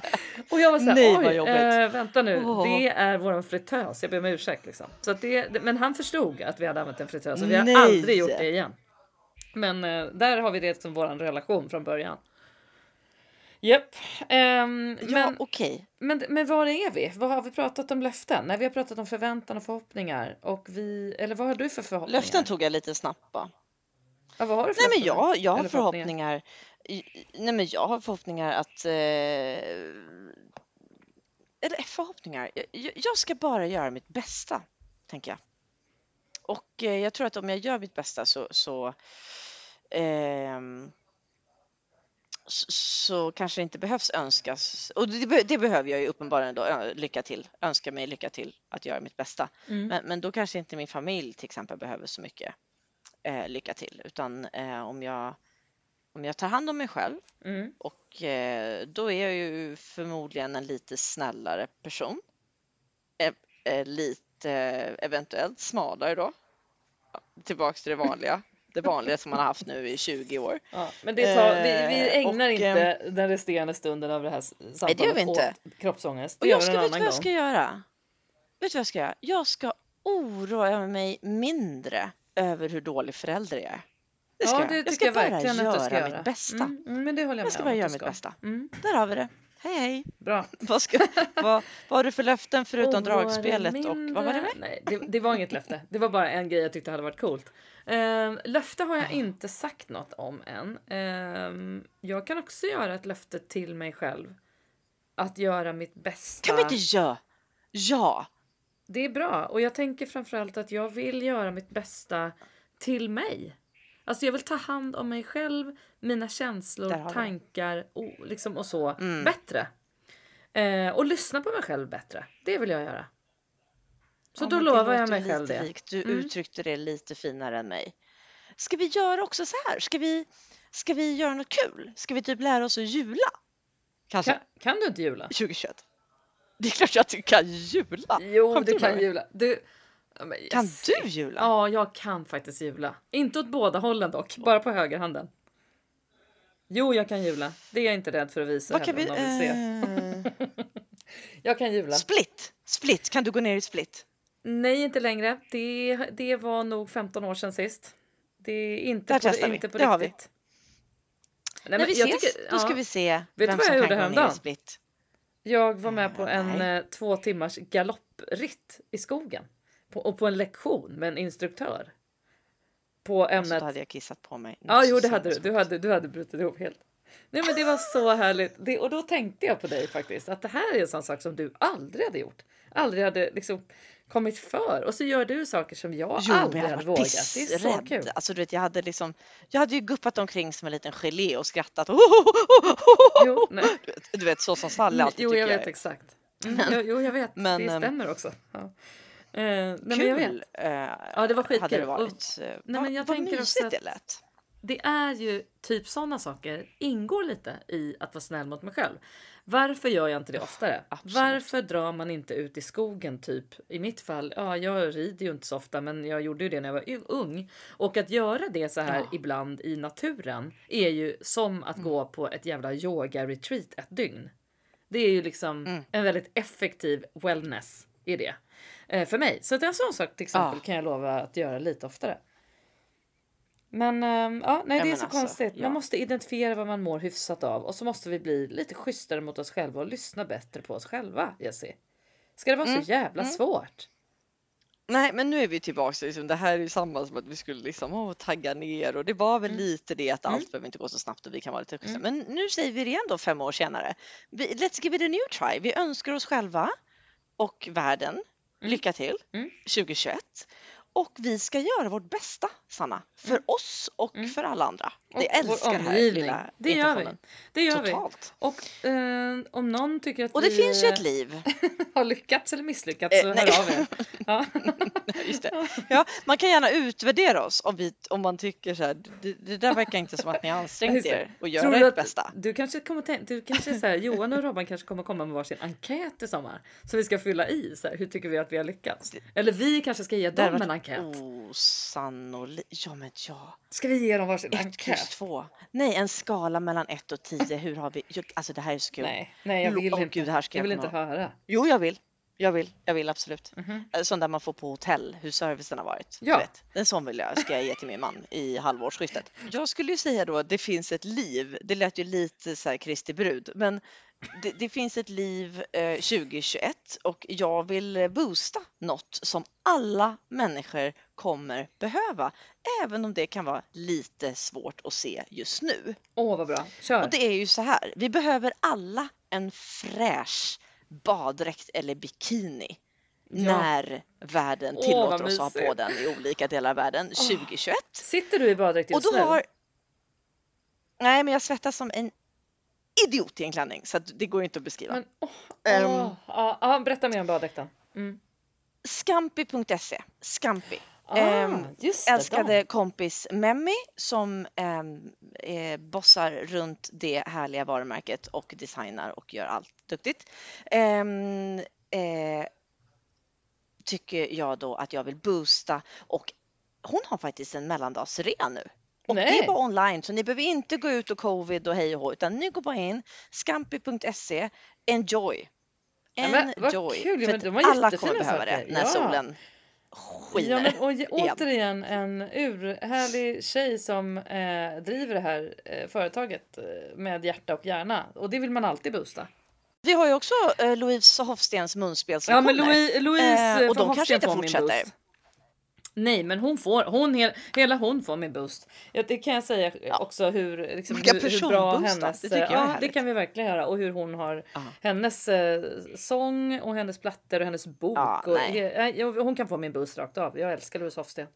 Speaker 1: Nej.
Speaker 2: Och jag var såhär,
Speaker 1: Nej, vad
Speaker 2: oj, eh, vänta nu,
Speaker 1: Åh.
Speaker 2: det är våran fritös, jag ber om ursäkt liksom. Så det, det- men han förstod att vi hade använt en fritös och vi har
Speaker 1: Nej.
Speaker 2: aldrig gjort det igen. Men eh, där har vi det som våran relation från början. Japp. Ehm,
Speaker 1: Ja,
Speaker 2: men,
Speaker 1: okej.
Speaker 2: men, men var är vi? Vad har vi pratat om löften? Nej, vi har pratat om förväntan och förhoppningar. Och vi, eller vad har du för förhoppningar?
Speaker 1: Löften tog jag lite snabbt bara.
Speaker 2: Ja, vad har du för
Speaker 1: Nej men jag, jag har
Speaker 2: Eller
Speaker 1: förhoppningar. Nej men jag har förhoppningar att... Eh, eller förhoppningar. Jag, jag- ska bara göra mitt bästa, tänker jag. Och eh, jag tror att om jag gör mitt bästa så... så ehm, så, kanske det inte behövs önskas. Och det, det behöver jag ju uppenbarligen då, lycka till. Önska mig lycka till att göra mitt bästa.
Speaker 2: Mm.
Speaker 1: Men, men då kanske inte min familj till exempel behöver så mycket eh, lycka till. Utan eh, om, jag, om jag tar hand om mig själv
Speaker 2: Mm.
Speaker 1: och eh, då är jag ju förmodligen en lite snällare person. Eh, eh, lite eh, eventuellt smalare då. Ja, Tillbaks till det vanliga. Det vanliga som man har haft nu i 20 år.
Speaker 2: Ja, men det tar, vi, vi
Speaker 1: Eh,
Speaker 2: ägnar
Speaker 1: och,
Speaker 2: inte den resterande stunden av det här samtalet
Speaker 1: det gör vi inte.
Speaker 2: åt kroppsångest.
Speaker 1: Och
Speaker 2: Det gör
Speaker 1: jag ska, vet vad jag ska göra? Vet du vad jag ska göra? Jag ska oroa mig mindre över hur dålig förälder jag är. Det ska
Speaker 2: ja,
Speaker 1: jag.
Speaker 2: det
Speaker 1: jag
Speaker 2: tycker
Speaker 1: ska
Speaker 2: jag
Speaker 1: bara
Speaker 2: verkligen
Speaker 1: göra
Speaker 2: ska göra.
Speaker 1: mitt bästa.
Speaker 2: Mm, mm, men det håller jag,
Speaker 1: Jag ska bara göra mitt bästa.
Speaker 2: Mm,
Speaker 1: Där har vi det. Hej hej!
Speaker 2: bra.
Speaker 1: Vad, ska, vad, vad har du för löften förutom
Speaker 2: dig
Speaker 1: dragspelet och vad var det
Speaker 2: mindre.
Speaker 1: med?
Speaker 2: Nej, det, det var inget löfte. Det var bara en grej jag tyckte hade varit coolt. Um, löfte har jag inte sagt något om än. Ehm, jag kan också göra ett löfte till mig själv. Att göra mitt bästa.
Speaker 1: Kan vi inte göra? Ja!
Speaker 2: Det är bra och jag tänker framförallt att jag vill göra mitt bästa till mig. Alltså jag vill ta hand om mig själv, mina känslor, tankar och, liksom och så
Speaker 1: Mm.
Speaker 2: bättre. Eh, och lyssna på mig själv bättre. Det vill jag göra. Så
Speaker 1: Ja,
Speaker 2: då lovar jag mig själv det.
Speaker 1: Likt. Du
Speaker 2: Mm.
Speaker 1: uttryckte det lite finare än mig. Ska vi göra också så här? Ska vi, ska vi göra något kul? Ska vi typ lära oss att jula? Kanske
Speaker 2: Kan, kan du inte jula?
Speaker 1: 2021. Det är klart att du kan jula.
Speaker 2: Jo, du kan
Speaker 1: mig?
Speaker 2: jula. Du... Men
Speaker 1: Kan
Speaker 2: yes.
Speaker 1: du jula?
Speaker 2: Ja, jag kan faktiskt jula. Inte åt båda hållen dock, bara på högerhanden. Jo, jag kan jula. Det är jag inte rädd för att visa
Speaker 1: Vad kan vi...
Speaker 2: heller om någon vill
Speaker 1: eh,
Speaker 2: Jag kan jula.
Speaker 1: split! Split! Kan du gå ner i split?
Speaker 2: Nej, inte längre. Det, det var nog 15 år sedan sist. Det är inte
Speaker 1: Där
Speaker 2: på,
Speaker 1: vi.
Speaker 2: inte på
Speaker 1: Det vi.
Speaker 2: riktigt. Nej,
Speaker 1: När vi
Speaker 2: jag
Speaker 1: ses,
Speaker 2: tycker-
Speaker 1: då ska
Speaker 2: ja.
Speaker 1: vi se
Speaker 2: du
Speaker 1: vem
Speaker 2: vad
Speaker 1: som
Speaker 2: jag
Speaker 1: kan
Speaker 2: gjorde
Speaker 1: gå ner i split.
Speaker 2: Jag var med på en
Speaker 1: Nej.
Speaker 2: eh, två timmars galoppritt i skogen. På, och på en lektion med en instruktör. På
Speaker 1: Alltså,
Speaker 2: ämnet
Speaker 1: då hade jag kissat på mig.
Speaker 2: Ja, jo, det hade du. Du hade, du hade brutit ihop helt. Nej, men det var så härligt. Det, och då tänkte jag på dig faktiskt. Att det här är en sån sak som du aldrig hade gjort. Aldrig hade liksom kommit för. Och så gör du saker som jag
Speaker 1: Jo,
Speaker 2: aldrig
Speaker 1: jag
Speaker 2: hade vågat. Det är så kul.
Speaker 1: Alltså, du vet, jag hade liksom, jag hade ju guppat omkring som en liten gelé och skrattat.
Speaker 2: Jo, nej.
Speaker 1: Du vet- Du vet, så som Sally alltid
Speaker 2: jo
Speaker 1: tycker
Speaker 2: jag vet
Speaker 1: är.
Speaker 2: exakt. Mm, jo, jo, jag vet.
Speaker 1: Men,
Speaker 2: det
Speaker 1: ehm,
Speaker 2: stämmer också. Ja. Eh, nej, men.
Speaker 1: Kul eh,
Speaker 2: Ja, det var skitkul.
Speaker 1: hade det
Speaker 2: Och-
Speaker 1: varit. Eh,
Speaker 2: men
Speaker 1: vad,
Speaker 2: jag
Speaker 1: vad
Speaker 2: tänker
Speaker 1: mysigt
Speaker 2: att-
Speaker 1: det lät.
Speaker 2: Det är ju typ sådana saker ingår lite i att vara snäll mot mig själv. Varför gör jag inte det oftare?
Speaker 1: Absolut.
Speaker 2: Varför drar man inte ut i skogen typ? I mitt fall, ja, jag rider ju inte så ofta, men jag gjorde ju det när jag var ung. Och att göra det så här
Speaker 1: Ja.
Speaker 2: ibland i naturen är ju som att gå
Speaker 1: Mm.
Speaker 2: på ett jävla yoga retreat ett dygn. Det är ju liksom
Speaker 1: Mm.
Speaker 2: en väldigt effektiv wellness i det. Eh, för mig. Så att en sån sak till exempel
Speaker 1: Ja.
Speaker 2: kan jag lova att göra lite oftare. Men ehm, ja, nej,
Speaker 1: Ja,
Speaker 2: det är så
Speaker 1: alltså,
Speaker 2: konstigt.
Speaker 1: ja.
Speaker 2: Man måste identifiera vad man mår hyfsat av och så måste vi bli lite schysstare mot oss själva och lyssna bättre på oss själva. Jessie. Ska det vara
Speaker 1: Mm,
Speaker 2: så jävla
Speaker 1: mm.
Speaker 2: svårt?
Speaker 1: Nej, men nu är vi tillbaka. Liksom, det här är ju samma som att vi skulle liksom, åh, tagga ner och det var väl
Speaker 2: Mm.
Speaker 1: lite det att
Speaker 2: Mm.
Speaker 1: allt behöver inte gå så snabbt och vi kan vara lite schyssta.
Speaker 2: Mm.
Speaker 1: Men nu säger vi det igen då fem år senare. Vi, let's give it a new try. Vi önskar oss själva och världen
Speaker 2: Mm.
Speaker 1: lycka till
Speaker 2: Mm.
Speaker 1: 2021. Och vi ska göra vårt bästa, Sanna, för
Speaker 2: Mm.
Speaker 1: oss och
Speaker 2: Mm.
Speaker 1: för alla andra.
Speaker 2: Och
Speaker 1: Vi älskar det här lilla
Speaker 2: Det gör vi. Det gör vi.
Speaker 1: Totalt.
Speaker 2: Och eh, om någon tycker att
Speaker 1: Och det
Speaker 2: vi
Speaker 1: finns ju ett
Speaker 2: eh,
Speaker 1: liv.
Speaker 2: har lyckats eller misslyckats
Speaker 1: Eh,
Speaker 2: så
Speaker 1: nej.
Speaker 2: hör av er. Ja.
Speaker 1: Just det. Ja, man kan gärna utvärdera oss om, vi, om man tycker så här, det, det där verkar inte som att ni ansträngt er och
Speaker 2: du
Speaker 1: ert bästa.
Speaker 2: Du kanske kommer tänka, du kanske så här, Johan och Robban kanske kommer komma med varsin enkät i sommar som vi ska fylla i. Så här, hur tycker vi att vi har lyckats? Eller vi kanske ska ge dem en enkät.
Speaker 1: osannolikt. Ja, men ja.
Speaker 2: Ska vi ge dem varsin
Speaker 1: Ett
Speaker 2: enkät?
Speaker 1: plus två. Nej, en skala mellan ett och tio. Hur har vi? Alltså det här är så kul.
Speaker 2: Nej, nej, jag vill
Speaker 1: Åh,
Speaker 2: inte.
Speaker 1: Gud, det här ska
Speaker 2: jag
Speaker 1: jag
Speaker 2: vill inte
Speaker 1: ihåg.
Speaker 2: höra.
Speaker 1: Jo, jag vill. jag vill, jag vill absolut.
Speaker 2: Mhm.
Speaker 1: Eh, Sån där man får på hotell, hur servicen har varit.
Speaker 2: Ja.
Speaker 1: Vet. En sån vill jag, ska jag ge till min man i halvårsskiftet. Jag skulle ju säga då att det finns ett liv. Det lät ju lite så här Kristi brud, men det, det finns ett liv eh, 2021 och jag vill eh, boosta något som alla människor kommer behöva, även om det kan vara lite svårt att se just nu.
Speaker 2: Åh, vad bra. Kör.
Speaker 1: Och det är ju så här, vi behöver alla en fräsch baddräkt eller bikini
Speaker 2: Ja.
Speaker 1: när världen tillåter oss att ha på den i olika delar av världen 2021.
Speaker 2: Sitter du i baddräkt
Speaker 1: Och
Speaker 2: just
Speaker 1: då
Speaker 2: nu?
Speaker 1: har... Nej, men jag svettas som en idiot i en klänning så det går inte att beskriva.
Speaker 2: Men,
Speaker 1: Ehm.
Speaker 2: åh. Ja, ja, berätta mer om baddräkten. Mm.
Speaker 1: Scampi.se, Scampi.
Speaker 2: Ah,
Speaker 1: Ehm,
Speaker 2: just det,
Speaker 1: älskade kompis Memmi som ehm, eh, bossar runt det härliga varumärket och designar och gör allt duktigt. Ehm, eh, tycker jag då att jag vill boosta och hon har faktiskt en mellandagsrea nu. Och det
Speaker 2: Nej.
Speaker 1: är bara online så ni behöver inte gå ut och covid och hej och hå utan ni går bara in scampi.se, enjoy.
Speaker 2: Ja, men vad
Speaker 1: Enjoy.
Speaker 2: kul, ja,
Speaker 1: För
Speaker 2: men
Speaker 1: alla kommer behöva
Speaker 2: saker.
Speaker 1: det när
Speaker 2: Ja.
Speaker 1: solen
Speaker 2: Ja,
Speaker 1: skiner.
Speaker 2: men, och, återigen en urhärlig tjej som eh, driver det här eh, företaget eh, med hjärta och hjärna. Och det vill man alltid boosta.
Speaker 1: Vi har ju också eh, Louise Hofstens munspel
Speaker 2: Ja, men
Speaker 1: kommer.
Speaker 2: Louise, Louise
Speaker 1: Eh, och de kanske inte fortsätter.
Speaker 2: Nej, men hon får, hon, hel, hela hon får min boost. Ja, det kan jag säga också hur, liksom, hur, hur bra hennes...
Speaker 1: Det
Speaker 2: ja, det kan vi verkligen göra. Och hur hon har
Speaker 1: Ja.
Speaker 2: hennes eh, sång och hennes plattor och hennes bok.
Speaker 1: Ja,
Speaker 2: och, ja, hon kan få min boost rakt av. Jag älskar Louise Hofsten.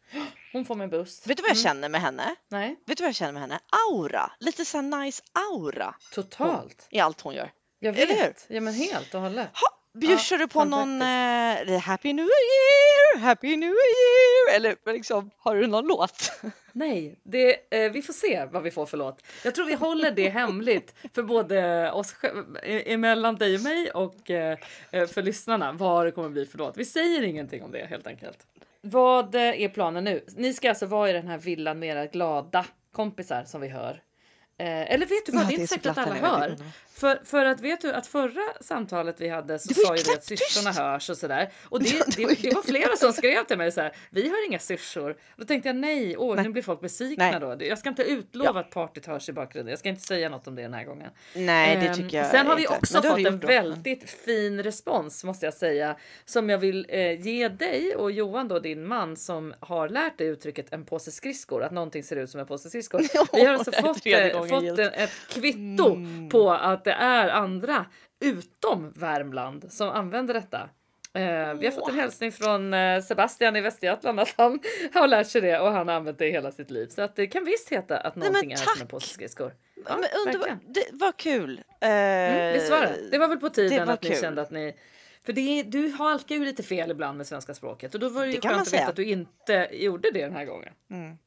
Speaker 2: Hon får min boost.
Speaker 1: Vet du vad jag
Speaker 2: Mm.
Speaker 1: känner med henne?
Speaker 2: Nej,
Speaker 1: Vet du vad jag känner med henne? Aura. Lite så här nice aura
Speaker 2: totalt.
Speaker 1: i allt hon gör.
Speaker 2: Jag vet. Ja, men helt och hållet.
Speaker 1: Ha, bjussar du på
Speaker 2: fan
Speaker 1: någon eh, Happy New Year, Happy New Year eller liksom har du någon låt?
Speaker 2: Nej, det, eh, vi får se vad vi får för låt. Jag tror vi håller det hemligt för både oss e- emellan dig och mig och eh, eh, för lyssnarna vad det kommer bli för låt. Vi säger ingenting om det helt enkelt. Vad eh, är planen nu? Ni ska alltså vara i den här villan med era glada kompisar som vi hör. Eh, eller vet du vad,
Speaker 1: Ja,
Speaker 2: det är inte säkert att alla hör. För, för att vet du att förra samtalet vi hade så sa
Speaker 1: ju
Speaker 2: vi att syrsorna hörs och sådär. Och
Speaker 1: Ja,
Speaker 2: det,
Speaker 1: det
Speaker 2: det,
Speaker 1: var
Speaker 2: flera som skrev till mig så här. Vi har inga syrsor. Då tänkte jag nej, åh,
Speaker 1: Nej.
Speaker 2: nu blir folk besvikna
Speaker 1: Nej.
Speaker 2: då. Jag ska inte utlova att partyt hörs i bakgrunden. Jag ska inte säga något om det den här gången.
Speaker 1: Nej, det
Speaker 2: Ehm,
Speaker 1: tycker jag
Speaker 2: Sen har vi också fått en
Speaker 1: då.
Speaker 2: väldigt fin respons måste jag säga. Som jag vill eh, ge dig och Johan då, din man som har lärt dig uttrycket en påse skridskor. Att någonting ser ut som en påse skridskor. Vi har alltså fått, fått en, ett kvitto
Speaker 1: Mm.
Speaker 2: på att det är andra utom Värmland som använder detta. Eh, vi har fått en hälsning från eh, Sebastian i Västergötland att han har lärt sig det och han har använt det hela sitt liv. Så att det kan visst heta att någonting är som en påse skridskor. Ja,
Speaker 1: men underbar, det var kul. Eh,
Speaker 2: Mm, visst var det? Det var väl på tiden att ni
Speaker 1: kul.
Speaker 2: kände att ni... För det du halkar ju lite fel ibland med svenska språket och då var det ju
Speaker 1: Det
Speaker 2: skönt att veta att du inte gjorde det den här gången.
Speaker 1: Mm.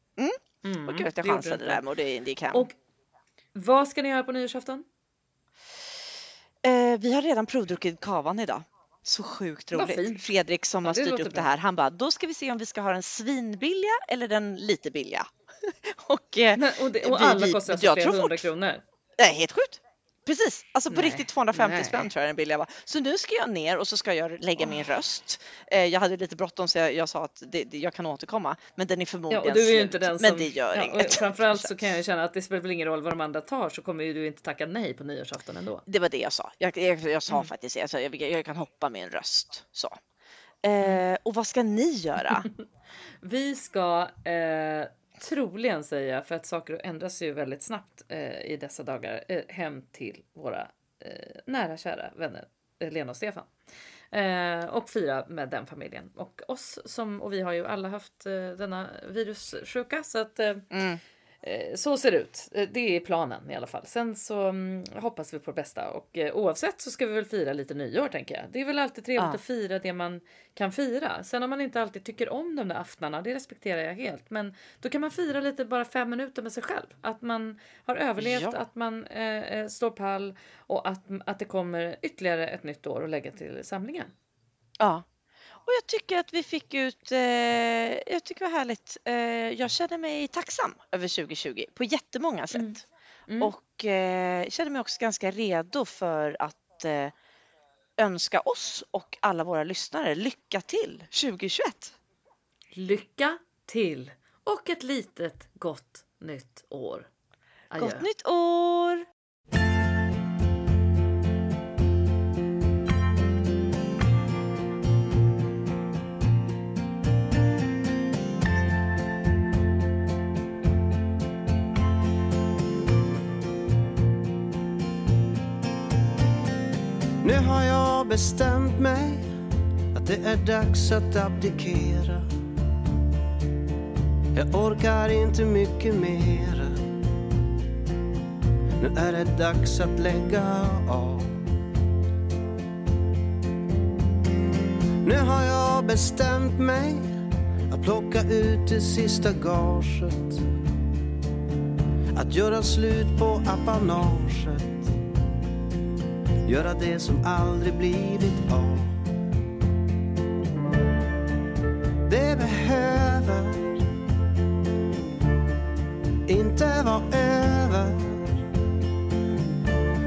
Speaker 2: Mm,
Speaker 1: Och gud att jag chansade där men det, det kan.
Speaker 2: Och vad ska ni göra på nyårsafton?
Speaker 1: Eh, vi har redan provdruckit kavan idag. Så sjukt roligt. Fredrik som
Speaker 2: Ja,
Speaker 1: har styrt upp
Speaker 2: bra.
Speaker 1: det här, han bara, då ska vi se om vi ska ha den svinbilliga eller den lite billiga. och eh,
Speaker 2: Nej, och, det, och
Speaker 1: vi-
Speaker 2: alla kostar alltså flera hundra kronor.
Speaker 1: är helt sjukt. Precis, alltså på
Speaker 2: Nej,
Speaker 1: riktigt 250
Speaker 2: nej.
Speaker 1: spänn tror jag den billiga var. Så nu ska jag ner och så ska jag lägga min röst. Eh, jag hade lite bråttom så jag, jag sa att det, det, jag kan återkomma. Men den är
Speaker 2: Ja,
Speaker 1: förmodligen
Speaker 2: och du är inte den
Speaker 1: Men
Speaker 2: som...
Speaker 1: det gör
Speaker 2: ja,
Speaker 1: inget.
Speaker 2: Framförallt så kan jag känna att det spelar väl ingen roll vad de andra tar så kommer ju du inte tacka nej på nyårsafton ändå.
Speaker 1: Det var det jag sa. Jag, jag, jag sa
Speaker 2: Mm.
Speaker 1: faktiskt det. Jag, jag, jag kan hoppa med en röst. Så. Eh, och vad ska ni göra?
Speaker 2: Vi ska eh, troligen säga, för att saker ändras ju väldigt snabbt eh, i dessa dagar, eh, hem till våra eh, nära kära vänner eh, Lena och Stefan. Eh, och fira med den familjen och oss som, och vi har ju alla haft eh, denna virussjuka så att eh,
Speaker 1: Mm.
Speaker 2: Eh, Så ser det ut. Eh, Det är planen i alla fall. Sen så mm, hoppas vi på det bästa och eh, oavsett så ska vi väl fira lite nyår tänker jag. Det är väl alltid trevligt
Speaker 1: Ja.
Speaker 2: att fira det man kan fira. Sen om man inte alltid tycker om de där aftnarna, det respekterar jag helt. Men då kan man fira lite bara fem minuter med sig själv. Att man har överlevt,
Speaker 1: Ja.
Speaker 2: att man eh, eh, står pall och att, att det kommer ytterligare ett nytt år att lägga till samlingen.
Speaker 1: Ja. Och jag tycker att vi fick ut, eh, jag tycker det var härligt. Eh, jag känner mig tacksam över 2020 på jättemånga sätt.
Speaker 2: Mm. Mm.
Speaker 1: Och eh, känner mig också ganska redo för att eh, önska oss och alla våra lyssnare lycka till 2021.
Speaker 2: Lycka till och ett litet gott nytt år.
Speaker 1: Adjö. Gott nytt år!
Speaker 3: Nu har jag bestämt mig att det är dags att abdikera. Jag orkar inte mycket mera. Nu är det dags att lägga av. Nu har jag bestämt mig att plocka ut det sista gaget. Att göra slut på apanaget göra det som aldrig blivit av. Det behöver inte vara över.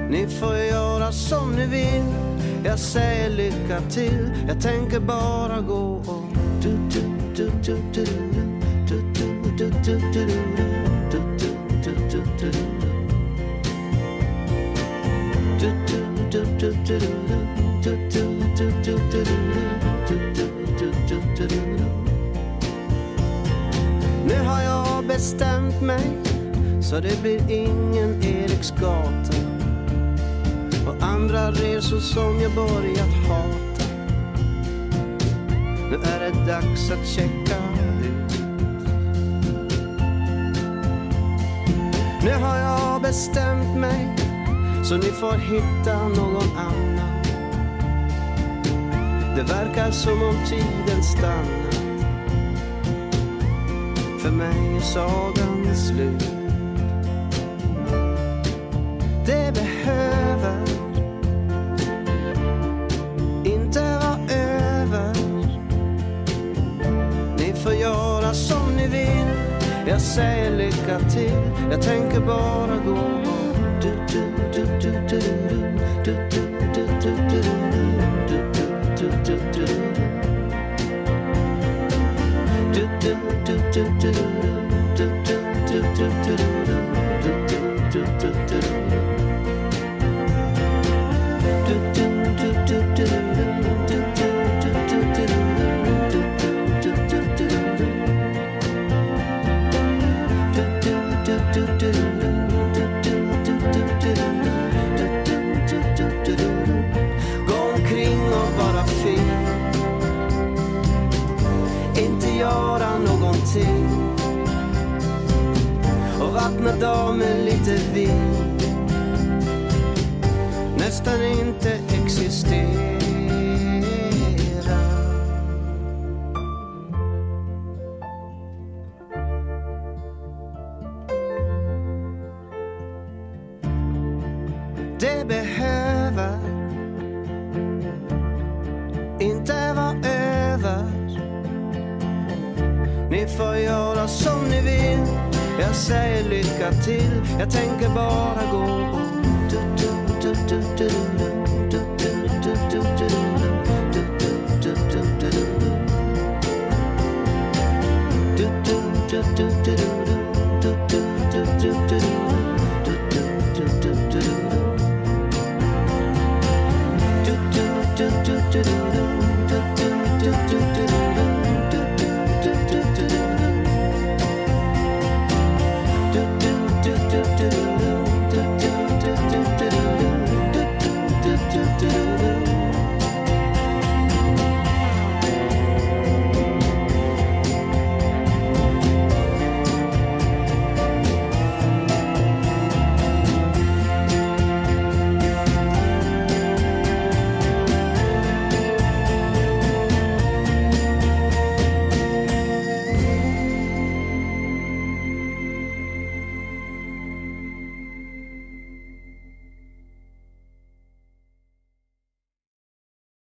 Speaker 3: Ni får göra som ni vill. Jag säger lycka till. Jag tänker bara gå och du, du, du, du, du, du, du, du, du, du, du, Nu har jag bestämt mig så det blir ingen Eriksgata och andra resor som jag börjat hata. Nu är det dags att checka ut. Nu har jag bestämt mig så ni får hitta någon annan. Det verkar som om tiden stannat. För mig är sagan slut.